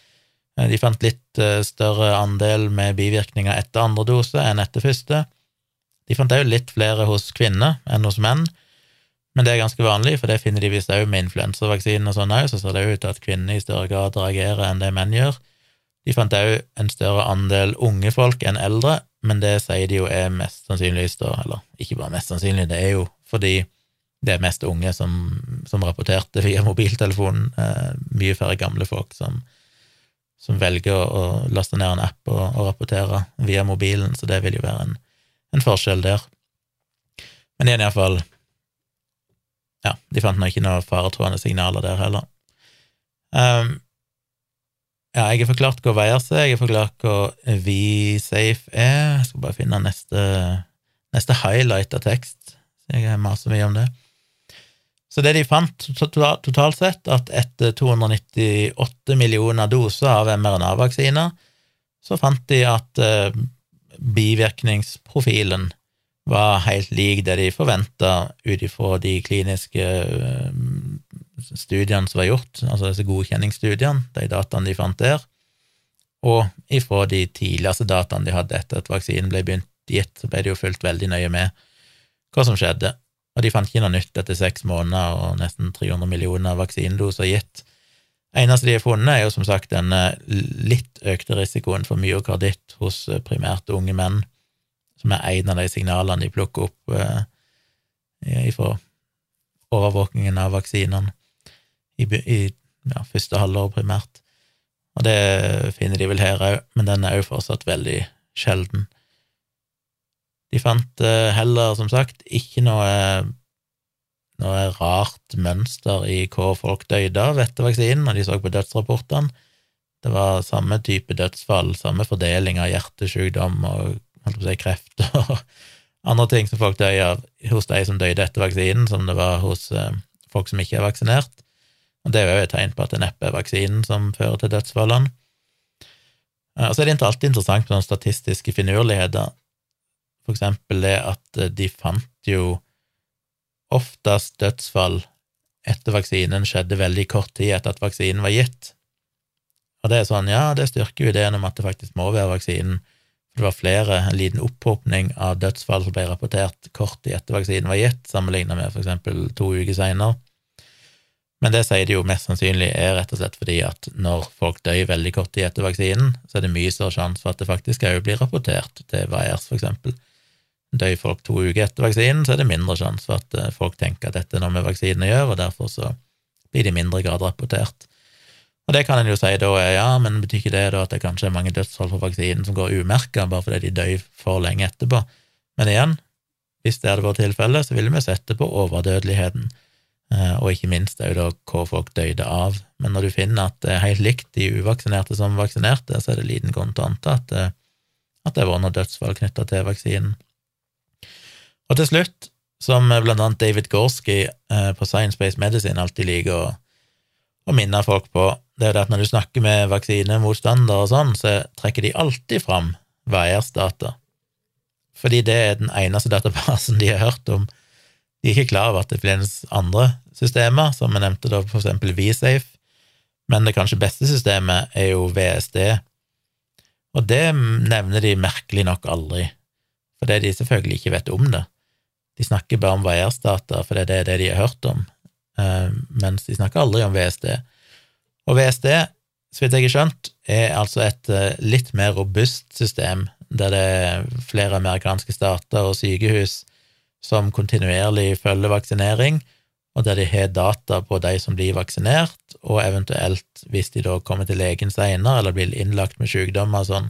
De fant litt større andel med bivirkninger etter andre dose enn etter første. De fant òg litt flere hos kvinner enn hos menn, men det er ganske vanlig, for det finner de visst òg med influensavaksinen og sånn òg, så ser det ut til at kvinner i større grad reagerer enn det menn gjør. De fant òg en større andel unge folk enn eldre, men det sier de jo er mest sannsynligvis da, eller ikke bare mest sannsynlig, det er jo fordi det er mest unge som, som rapporterte via mobiltelefonen, eh, mye færre gamle folk som, som velger å, å, laste ned en app og, og rapportere via mobilen, så det vil jo være en en forskjell der. Men igjen, iallfall Ja, de fant nå ikke noe faretruende signaler der heller. Um, ja, jeg har forklart hva VRC er, jeg har forklart hva VSafe er. Jeg skal bare finne neste, neste highlight av tekst, så jeg maser mye om det. Så det de fant totalt sett, at etter 298 millioner doser av mRNA-vaksiner, så fant de at eh, bivirkningsprofilen var helt lik det de forventa ut ifra de kliniske eh, studiene som var gjort, altså disse godkjenningsstudiene, de dataene de fant der, og ifra de tidligste dataene de hadde etter at vaksinen ble begynt gitt, så ble de jo fulgt veldig nøye med hva som skjedde, og de fant ikke noe nytt etter seks måneder og nesten 300 millioner vaksinedoser gitt. Eneste de har funnet, er jo som sagt denne litt økte risikoen for myokarditt hos eh, primært unge menn, som er en av de signalene de plukker opp eh, ifra overvåkingen av vaksinene i, i ja, første halvår primært. Og det finner de vel her òg, men den er jo fortsatt veldig sjelden. De fant eh, heller, som sagt, ikke noe noe rart mønster i hva folk døde av etter vaksinen, når de så på dødsrapportene. Det var samme type dødsfall, samme fordeling av hjertesykdom og si, kreft og andre ting som folk døde av hos de som døde etter vaksinen, som det var hos eh, folk som ikke er vaksinert. Og det er jo et tegn på at det neppe er vaksinen som fører til dødsfallene. Eh, og så er det ikke alltid interessant med sånne statistiske finurligheter, for eksempel det at de fant jo oftest dødsfall etter vaksinen skjedde veldig kort tid etter at vaksinen var gitt. Og det er sånn, ja, det styrker jo ideen om at det faktisk må være vaksinen. For det var flere, en liten opphopning av dødsfall som ble rapportert kort tid etter vaksinen var gitt, sammenlignet med for eksempel to uker seinere. Men det sier de jo mest sannsynlig er rett og slett fordi at når folk dør veldig kort tid etter vaksinen, så er det mye større sjanse for at det faktisk òg blir rapportert til VAERS, for eksempel. Dør folk to uker etter vaksinen, så er det mindre sjanse for at eh, folk tenker at dette er noe med vaksinen å gjøre, og derfor så blir det i mindre grad rapportert. Og det kan en jo si da er ja, men betyr ikke det da at det kanskje er mange dødsfall for vaksinen som går umerka bare fordi de dør for lenge etterpå? Men igjen, hvis det hadde vært tilfellet, så ville vi sett det på overdødeligheten, eh, og ikke minst òg da hva folk døde av. Men når du finner at det er helt likt de uvaksinerte som vaksinerte, så er det liten grunn til å anta at, eh, at det har vært noe dødsfall knytta til vaksinen. Og til slutt, som blant annet David Gorski eh, på Science Based Medicine alltid liker å, å minne folk på, det er det at når du snakker med vaksinemotstandere og sånn, så trekker de alltid fram VAERS-data, fordi det er den eneste databasen de har hørt om. De er ikke klar over at det finnes andre systemer, som vi nevnte da, for eksempel VSafe, men det kanskje beste systemet er jo VSD, og det nevner de merkelig nok aldri, fordi de selvfølgelig ikke vet om det. De snakker bare om VAERS-data, for det er det de har hørt om, eh, mens de snakker aldri om VSD. Og VSD, så vidt jeg har skjønt, er altså et eh, litt mer robust system, der det er flere amerikanske stater og sykehus som kontinuerlig følger vaksinering, og der de har data på de som blir vaksinert, og eventuelt, hvis de da kommer til legen senere eller blir innlagt med sykdommer og sånn.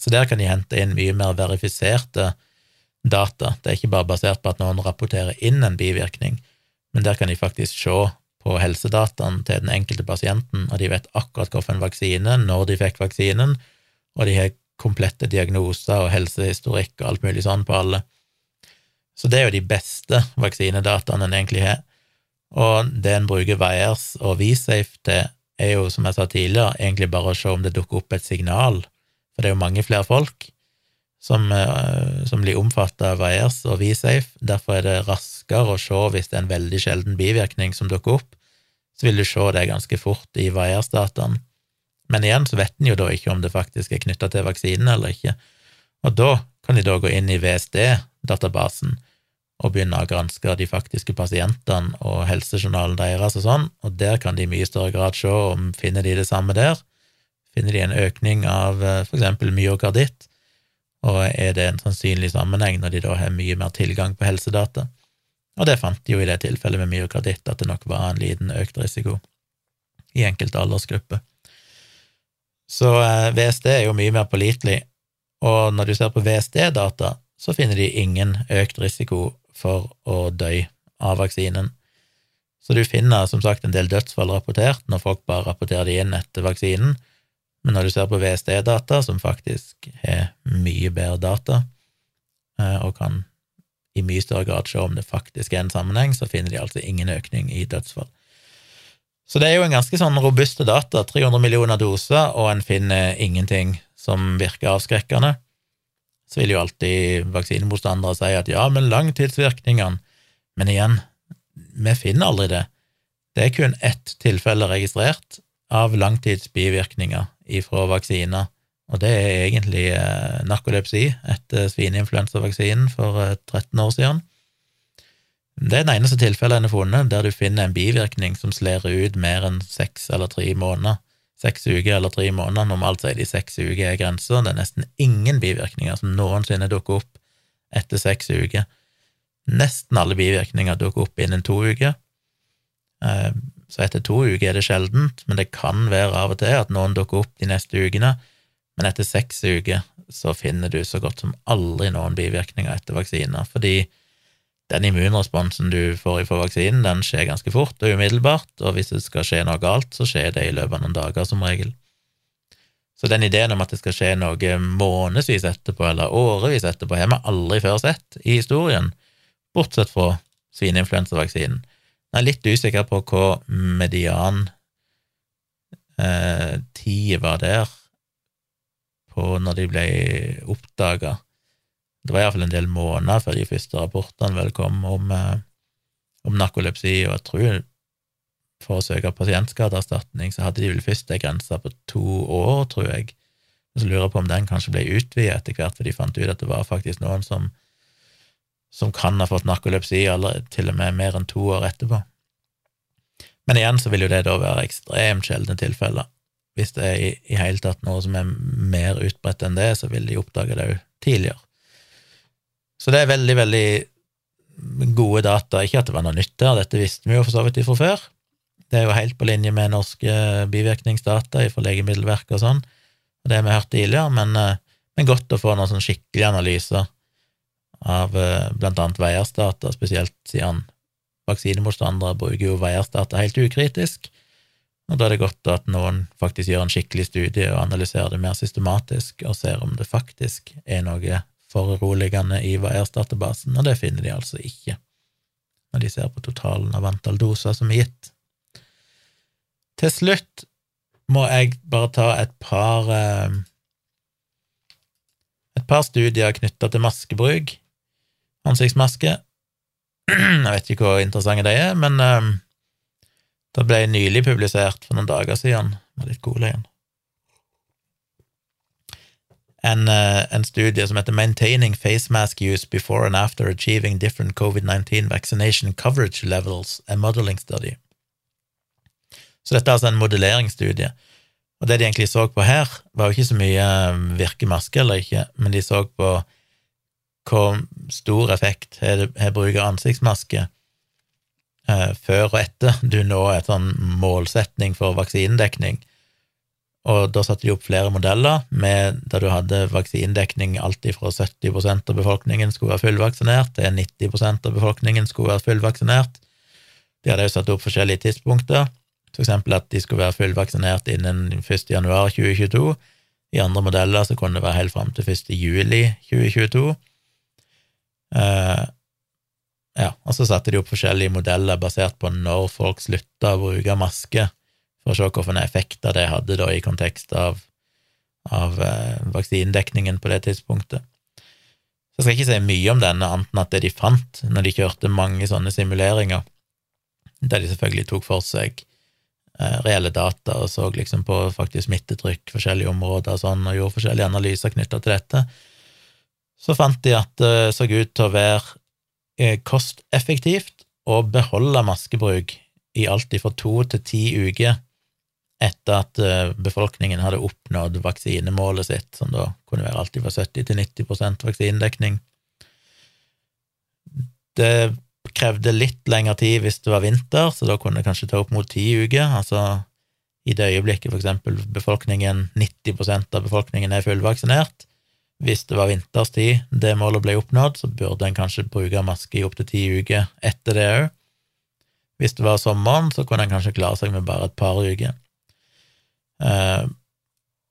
Så der kan de hente inn mye mer verifiserte data. Det er ikke bare basert på at noen rapporterer inn en bivirkning, men der kan de faktisk se på helsedataen til den enkelte pasienten, og de vet akkurat hvilken vaksine, når de fikk vaksinen, og de har komplette diagnoser og helsehistorikk og alt mulig sånn på alle. Så det er jo de beste vaksinedataene en egentlig har. Og det en bruker Viers og VSafe til, er jo, som jeg sa tidligere, egentlig bare å se om det dukker opp et signal, for det er jo mange flere folk som, eh, som blir omfattet av VAERS og VSafe. Derfor er det raskere å se hvis det er en veldig sjelden bivirkning som dukker opp, så vil du se det ganske fort i VAERS-dataen. Men igjen så vet en jo da ikke om det faktisk er knytta til vaksinen eller ikke, og da kan de da gå inn i VSD-databasen og begynne å granske de faktiske pasientene og helsejournalen deres og sånn, og der kan de i mye større grad se om finner de det samme der. Finner de en økning av eh, for eksempel myokarditt, og er det en sannsynlig sammenheng når de da har mye mer tilgang på helsedata? Og det fant de jo i det tilfellet med myokarditt, at det nok var en liten økt risiko i enkelte aldersgrupper. Så eh, VSD er jo mye mer pålitelig, og når du ser på VSD-data, så finner de ingen økt risiko for å dø av vaksinen. Så du finner som sagt en del dødsfall rapportert når folk bare rapporterer de inn etter vaksinen, men når du ser på VSD-data, som faktisk har mye bedre data, eh, og kan i mye større grad se om det faktisk er en sammenheng, så finner de altså ingen økning i dødsfall. Så det er jo en ganske sånn robuste data, 300 millioner doser, og en finner ingenting som virker avskrekkende. Så vil jo alltid vaksinemotstandere si at ja, men langtidsvirkningene Men igjen, vi finner aldri det. Det er kun ett tilfelle registrert av langtidsbivirkninger ifra vaksiner, og det er egentlig eh, narkolepsi etter svineinfluensavaksinen for eh, 13 år siden. Det er det eneste tilfellet en har funnet der du finner en bivirkning som slår ut mer enn seks eller tre måneder. Seks uker eller tre måneder, normalt sier de seks uker er grensa. Det er nesten ingen bivirkninger som noensinne dukker opp etter seks uker. Nesten alle bivirkninger dukker opp innen to uker. Eh, så etter to uker er det sjeldent, men det kan være av og til at noen dukker opp de neste ukene. Men etter seks uker så finner du så godt som aldri noen bivirkninger etter vaksiner, fordi den immunresponsen du får fra vaksinen, den skjer ganske fort og umiddelbart, og hvis det skal skje noe galt, så skjer det i løpet av noen dager, som regel. Så den ideen om at det skal skje noe månedsvis etterpå, eller årevis etterpå, har vi aldri før sett i historien, bortsett fra svineinfluensavaksinen. Jeg er litt usikker på hva median eh, tid var der på når de ble oppdaga. Det var iallfall en del måneder før de første rapportene vel kom om, eh, om narkolepsi, og jeg tror for å søke pasientskadeerstatning, så hadde de vel først ei grense på to år, tror jeg. Så lurer jeg på om den kanskje ble utvidet etter hvert, for de fant ut at det var faktisk noen som, som kan ha fått narkolepsi allerede, til og med mer enn to år etterpå. Men igjen så vil jo det da være ekstremt sjeldne tilfeller. Hvis det er i, i hele tatt noe som er mer utbredt enn det, så vil de oppdage det òg tidligere. Så det er veldig, veldig gode data. Ikke at det var noe nytt der, dette visste vi jo for så vidt fra før, det er jo helt på linje med norske bivirkningsdata fra Legemiddelverket og sånn, og det har vi hørt tidligere, men, eh, men godt å få noen sånn skikkelige analyser av eh, blant annet veiersdata, spesielt siden vaksinemotstandere bruker jo veiersdata helt ukritisk, og da er det godt at noen faktisk gjør en skikkelig studie og analyserer det mer systematisk og ser om det faktisk er noe foruroligende i veiersdatabasen, og det finner de altså ikke når de ser på totalen av antall doser som er gitt. Til slutt må jeg bare ta et par eh, Et par studier knytta til maskebruk, ansiktsmaske. Jeg vet ikke hvor interessante de er, men um, det ble nylig publisert for noen dager siden med litt cola igjen. En, uh, en, studie som heter Maintaining face mask use before and after achieving different COVID-19 vaccination coverage levels, a modeling study. Så dette er altså en modelleringsstudie. Og det de egentlig så på her, var jo ikke så mye virkemaske virker maske eller ikke, men de så på hvor stor effekt har bruk av ansiktsmaske eh, før og etter du når et sånn målsetning for vaksinedekning. Og da satte de opp flere modeller med, der du hadde vaksinedekning alltid fra 70% av befolkningen skulle være fullvaksinert, til 90% av befolkningen skulle være fullvaksinert. De hadde jo satt opp forskjellige tidspunkter eksempel at de skulle være fullvaksinert innen 1. januar 2022. I andre modeller så kunne det være helt fram til 1. juli 2022. Uh, eh, ja, og så satte de opp forskjellige modeller basert på når folk slutta å bruke maske, for å se hvilke effekter det hadde da i kontekst av, av eh, vaksinedekningen på det tidspunktet. Så jeg skal ikke si mye om denne, annet enn at det de fant når de kjørte mange sånne simuleringer, der de selvfølgelig tok for seg Eh, reelle data og så liksom på faktisk smittetrykk, forskjellige områder og sånn, og gjorde forskjellige analyser knytta til dette, så fant de at det så ut til å være eh, kosteffektivt å beholde maskebruk i alt fra to til ti uker etter at eh, befolkningen hadde oppnådd vaksinemålet sitt, som da kunne være alltid fra 70 til 90% vaksinedekning. Det krevde litt lengre tid hvis det var vinter, så da kunne det kanskje ta opp mot ti uker. Altså i det øyeblikket eksempel befolkningen, 90% av befolkningen er fullvaksinert. Hvis det var vinterstid det målet ble oppnådd, så burde en kanskje bruke maske i opptil ti uker etter det òg. Hvis det var sommeren, så kunne en kanskje klare seg med bare et par uker. Uh,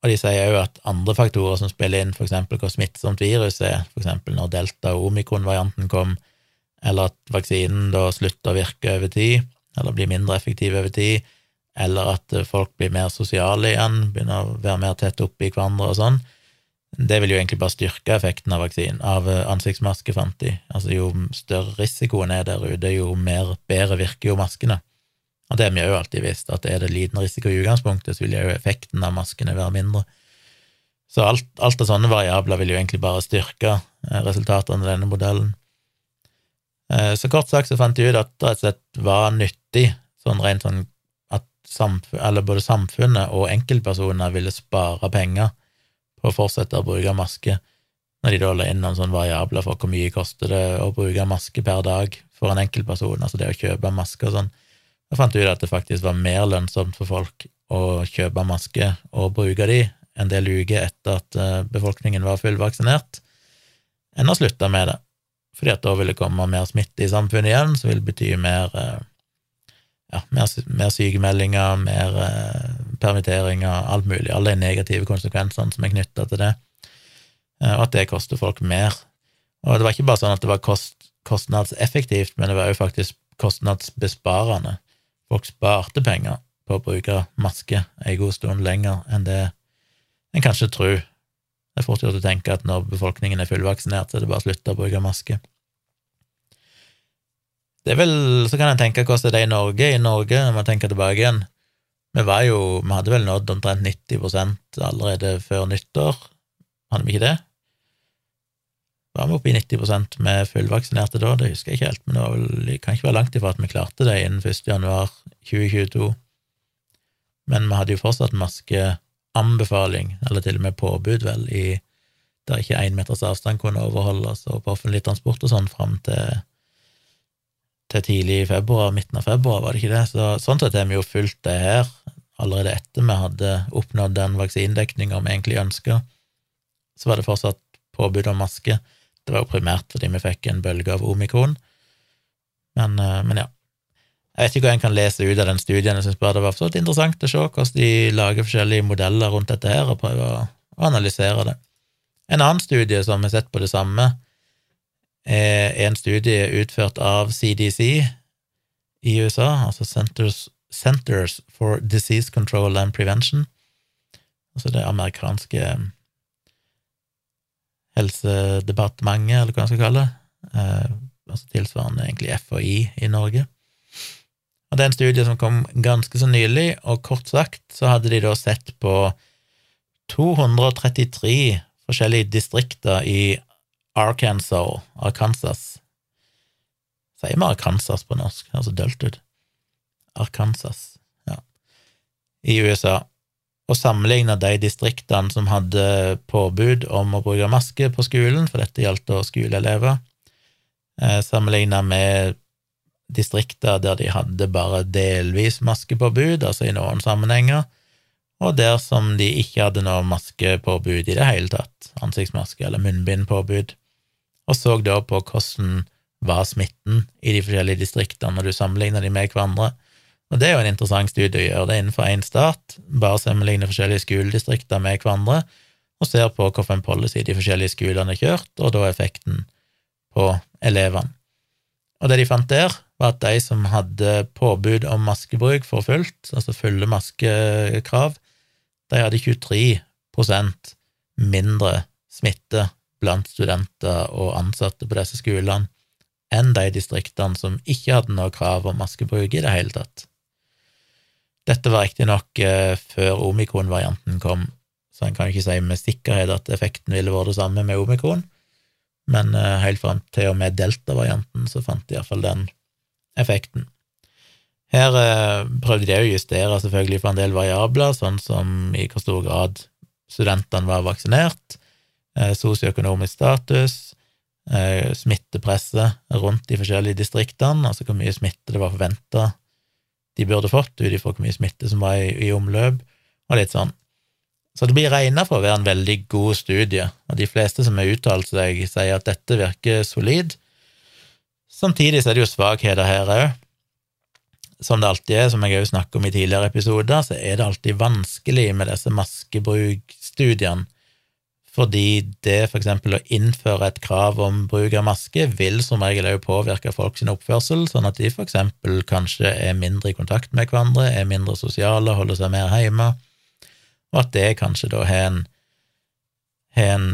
og de sier òg at andre faktorer som spiller inn, eksempel hvor smittsomt viruset er, eksempel når delta- og omikron-varianten kom, eller at vaksinen da slutter å virke over tid, eller blir mindre effektiv over tid, eller at eh, folk blir mer sosiale igjen, begynner å være mer tett oppi hverandre og sånn, det vil jo egentlig bare styrke effekten av vaksinen, av eh, ansiktsmaske, fant de. Altså jo større risikoen er der ute, jo mer bedre virker jo maskene. Og det har vi jo alltid visst, at er det liten risiko i utgangspunktet, så vil jo effekten av maskene være mindre. Så alt, alt av sånne variabler vil jo egentlig bare styrke eh, resultatene av denne modellen. Eh, så kort sagt så fant de ut at det rett og slett var nyttig, sånn rent sånn at samfunn, både samfunnet og enkeltpersoner ville spare penger på å fortsette å bruke maske, når de da la inn noen sånne variabler for hvor mye koster det å bruke maske per dag for en enkeltperson, altså det å kjøpe maske og sånn. Da fant vi ut at det faktisk var mer lønnsomt for folk å kjøpe maske og bruke de en del uker etter at eh, befolkningen var fullvaksinert, enn å slutte med det fordi at da vil det komme mer smitte i samfunnet igjen, som vil bety mer, eh, ja, mer, mer sykemeldinger, mer eh, permitteringer, alt mulig, alle de negative konsekvensene som er knytta til det, og at det koster folk mer. Og det var ikke bare sånn at det var kost, kostnadseffektivt, men det var jo faktisk kostnadsbesparende. Folk sparte penger på å bruke maske en god stund lenger enn det en kanskje tror. Det er fort gjort å tenke at når befolkningen er fullvaksinert, så er det bare å slutte å bruke maske. Det er vel, Så kan en tenke hvordan det er i Norge. I Norge, når man tenker tilbake igjen, vi var jo, vi hadde vel nådd omtrent 90% allerede før nyttår, hadde vi ikke det? Var vi oppe i 90% med fullvaksinerte da? Det husker jeg ikke helt, men det, vel, kan ikke være langt ifra at vi klarte det innen 1. januar 2022. Men vi hadde jo fortsatt maskeanbefaling, eller til og med påbud, vel, i der ikke én meters avstand kunne overholdes, og på offentlig transport og sånn fram til, til tidlig i februar, midten av februar, var det ikke det? Så sånn sett har vi jo fulgt det her allerede etter vi hadde oppnådd den vaksinedekninga vi egentlig ønska. Så var det fortsatt påbud om maske. Det var jo primært fordi vi fikk en bølge av omikron, men, eh, men ja. Jeg vet ikke hva en kan lese ut av den studien, jeg synes bare det var absolutt interessant å se hvordan de lager forskjellige modeller rundt dette her, og prøver å, analysere det. En annen studie som har sett på det samme, er en studie utført av CDC i USA, altså Centers, Centers for Disease Control and Prevention, altså det amerikanske Helsedepartementet, eller hva man skal kalle det, eh, altså tilsvarende egentlig FHI i Norge. Og Det er en studie som kom ganske så nylig, og kort sagt så hadde de da sett på 233 forskjellige distrikter i Arkansas, Arkansas Sier vi Arkansas på norsk? Altså ut. Arkansas, ja, i USA og sammenligna de distriktene som hadde påbud om å bruke maske på skolen, for dette gjaldt da skoleelever, eh, sammenligna med distrikter der de hadde bare delvis maskepåbud, altså i noen sammenhenger, og der som de ikke hadde noe maskepåbud i det hele tatt, ansiktsmaske eller munnbindpåbud, og så da på hvordan var smitten i de forskjellige distriktene når du sammenligna de med hverandre. Og Det er jo en interessant studie å gjøre det innenfor én stat, bare sammenligne forskjellige skoledistrikter med hverandre, og ser på hvilken policy de forskjellige skolene har kjørt, og da effekten på elevene. Og det de fant der, var at de som hadde påbud om maskebruk for fullt, altså fulle maskekrav, de hadde 23% mindre smitte blant studenter og ansatte på disse skolene enn de distriktene som ikke hadde noe krav om maskebruk i det hele tatt. Dette var riktignok eh, før omikron-varianten kom, så en kan ikke si med sikkerhet at effekten ville vært det samme med omikron, men eh, helt fram til og med delta-varianten så fant de iallfall den effekten. Her eh, prøvde de å justere selvfølgelig for en del variabler, sånn som i hvor stor grad studentene var vaksinert, eh, sosioøkonomisk status, eh, smittepresset rundt de forskjellige distriktene, altså hvor mye smitte det var forventa de burde fått, ut ifra hvor mye smitte som var i, i, omløp, og litt sånn. Så det blir regna for å være en veldig god studie, og de fleste som har uttalt seg, sier at dette virker solid. Samtidig så er det jo svakheter her òg. Som det alltid er, som jeg òg snakket om i tidligere episoder, så er det alltid vanskelig med disse maskebrukstudiene fordi det eksempel å innføre et krav om bruk av maske vil som regel òg påvirke folks oppførsel, sånn at de eksempel kanskje er mindre i kontakt med hverandre, er mindre sosiale, holder seg mer hjemme, og at det kanskje da har en, har en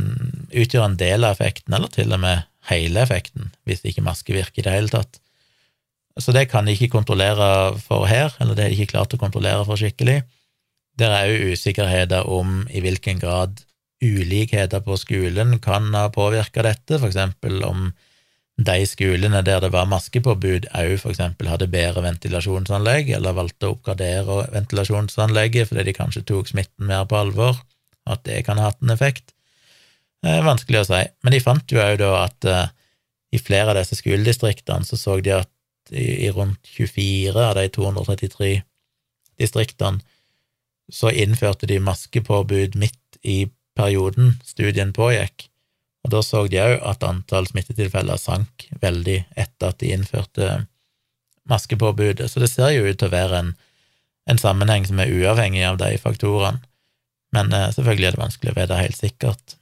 utgjør en del av effekten, eller til og med hele effekten, hvis ikke maske virker i det hele tatt. Så det kan de ikke kontrollere for her, eller det har de ikke klart å kontrollere for skikkelig. Det er òg usikkerheter om i hvilken grad ulikheter på skolen kan ha påvirka dette, for eksempel om de skolene der det var maskepåbud, òg for eksempel hadde bedre ventilasjonsanlegg, eller valgte å oppgradere ventilasjonsanlegget fordi de kanskje tok smitten mer på alvor, at det kan ha hatt en effekt. Det er vanskelig å si, men de fant jo òg da at uh, i flere av disse skoledistriktene så så de at i, i rundt 24 av de 233 distriktene så innførte de maskepåbud midt i perioden studien pågikk, og da så de òg at antall smittetilfeller sank veldig etter at de innførte maskepåbudet, så det ser jo ut til å være en, en sammenheng som er uavhengig av de faktorene, men eh, selvfølgelig er det vanskelig å vite helt sikkert.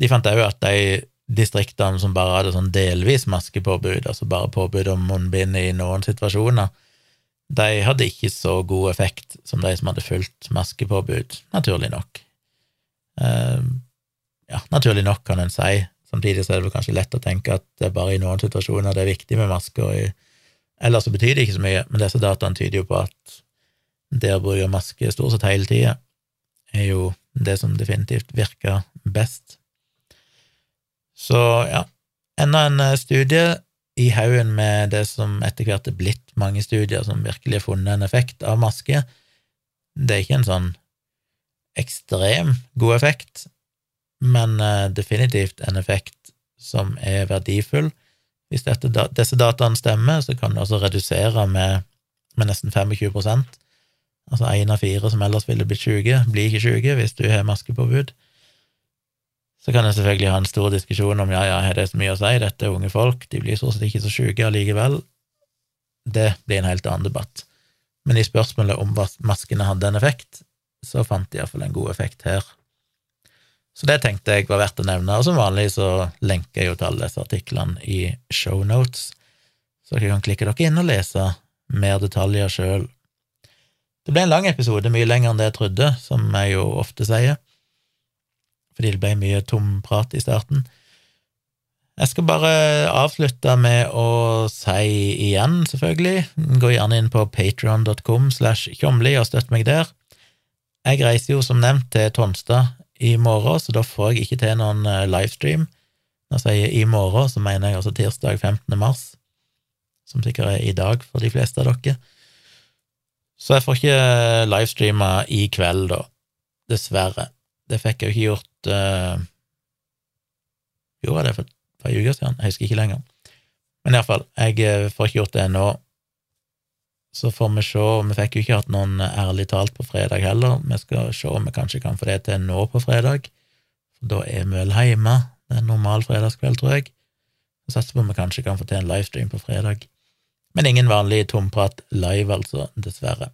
De fant òg at de distriktene som bare hadde sånn delvis maskepåbud, altså bare påbud om munnbind i noen situasjoner, de hadde ikke så god effekt som de som hadde fulgt maskepåbud, naturlig nok. Uh, ja, naturlig nok, kan en si. Samtidig så er det vel kanskje lett å tenke at det er bare i noen situasjoner det er viktig med masker, og ellers så betyr det ikke så mye, men disse dataene tyder jo på at det å bruke maske stort sett hele tida er jo det som definitivt virker best. Så ja, enda en eh, studie i haugen med det som etter hvert er blitt mange studier som virkelig har funnet en effekt av maske. Det er ikke en sånn ekstrem god effekt, men uh, definitivt en effekt som er verdifull. Hvis dette, disse dataene stemmer, så kan du også redusere med, med nesten 25% Altså én av fire som ellers ville blitt syke, blir ikke syke hvis du har maskepåbud. Så kan jeg selvfølgelig ha en stor diskusjon om ja, ja, har det så mye å si, dette er unge folk, de blir stort sett ikke så syke allikevel. Det blir en helt annen debatt. Men i spørsmålet om maskene hadde en effekt, så fant de iallfall en god effekt her. Så det tenkte jeg var verdt å nevne, og som vanlig så lenker jeg jo til alle disse artiklene i shownotes, så dere kan klikke dere inn og lese mer detaljer sjøl. Det ble en lang episode, mye lenger enn det jeg trodde, som jeg jo ofte sier, fordi det ble mye tom prat i starten. Jeg skal bare avslutte med å si igjen, selvfølgelig, gå gjerne inn på patron.com slash tjomli og støtt meg der. Jeg reiser jo som nevnt til Tonstad i morgen, så da får jeg ikke til noen eh, livestream. Når jeg sier i morgen, så mener jeg altså tirsdag 15. mars, som sikkert er i dag for de fleste av dere. Så jeg får ikke eh, livestreama i kveld, da. Dessverre. Det fikk jeg jo ikke gjort uh... Gjorde jeg det for par uker siden? Jeg husker ikke lenger. Men iallfall, jeg får ikke gjort det ennå. Så får vi se. Vi fikk jo ikke hatt noen ærlig talt på fredag heller. Vi skal se om vi kanskje kan få det til nå på fredag. Da er vi vel hjemme. Det er en normal fredagskveld, tror jeg. Jeg satser på om vi kanskje kan få til en livestream på fredag. Men ingen vanlig tomprat live, altså, dessverre.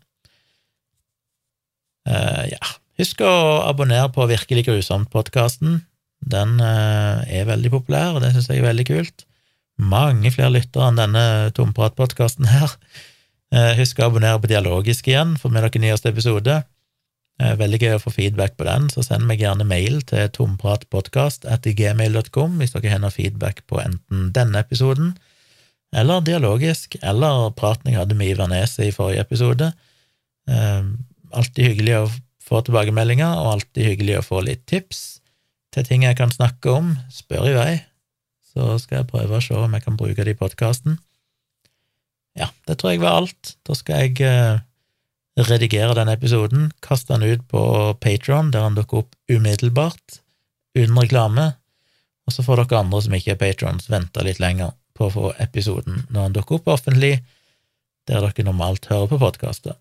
Uh, ja, husk å abonnere på Virkelig grusomt-podkasten. Den uh, er veldig populær, og det syns jeg er veldig kult. Mange flere lyttere enn denne tomprat-podkasten her. Eh, husk å abonnere på Dialogisk igjen, for med dere nyeste episode. Eh, veldig gøy å få feedback på den, så send meg gjerne mail til tompratpodkast.gmail.com hvis dere har noe feedback på enten denne episoden eller dialogisk, eller praten jeg hadde med Ivar Neset i forrige episode. Eh, alltid hyggelig å få tilbakemeldinger, og alltid hyggelig å få litt tips til ting jeg kan snakke om. Spør i vei, så skal jeg prøve å se om jeg kan bruke det i podkasten. Ja, det tror jeg var alt. Da skal jeg uh, redigere denne episoden, kaste den ut på Patron, der den dukker opp umiddelbart, uten reklame, og så får dere andre som ikke er patrons, vente litt lenger på å få episoden når den dukker opp offentlig, der dere normalt hører på podkaster.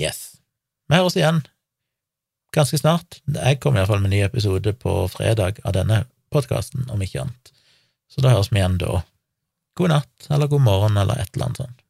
Yes. Vi høres igjen ganske snart. Jeg kommer iallfall med en ny episode på fredag av denne podkasten, om ikke annet. Så da høres vi igjen da god natt eller god morgen eller et eller annet sånt.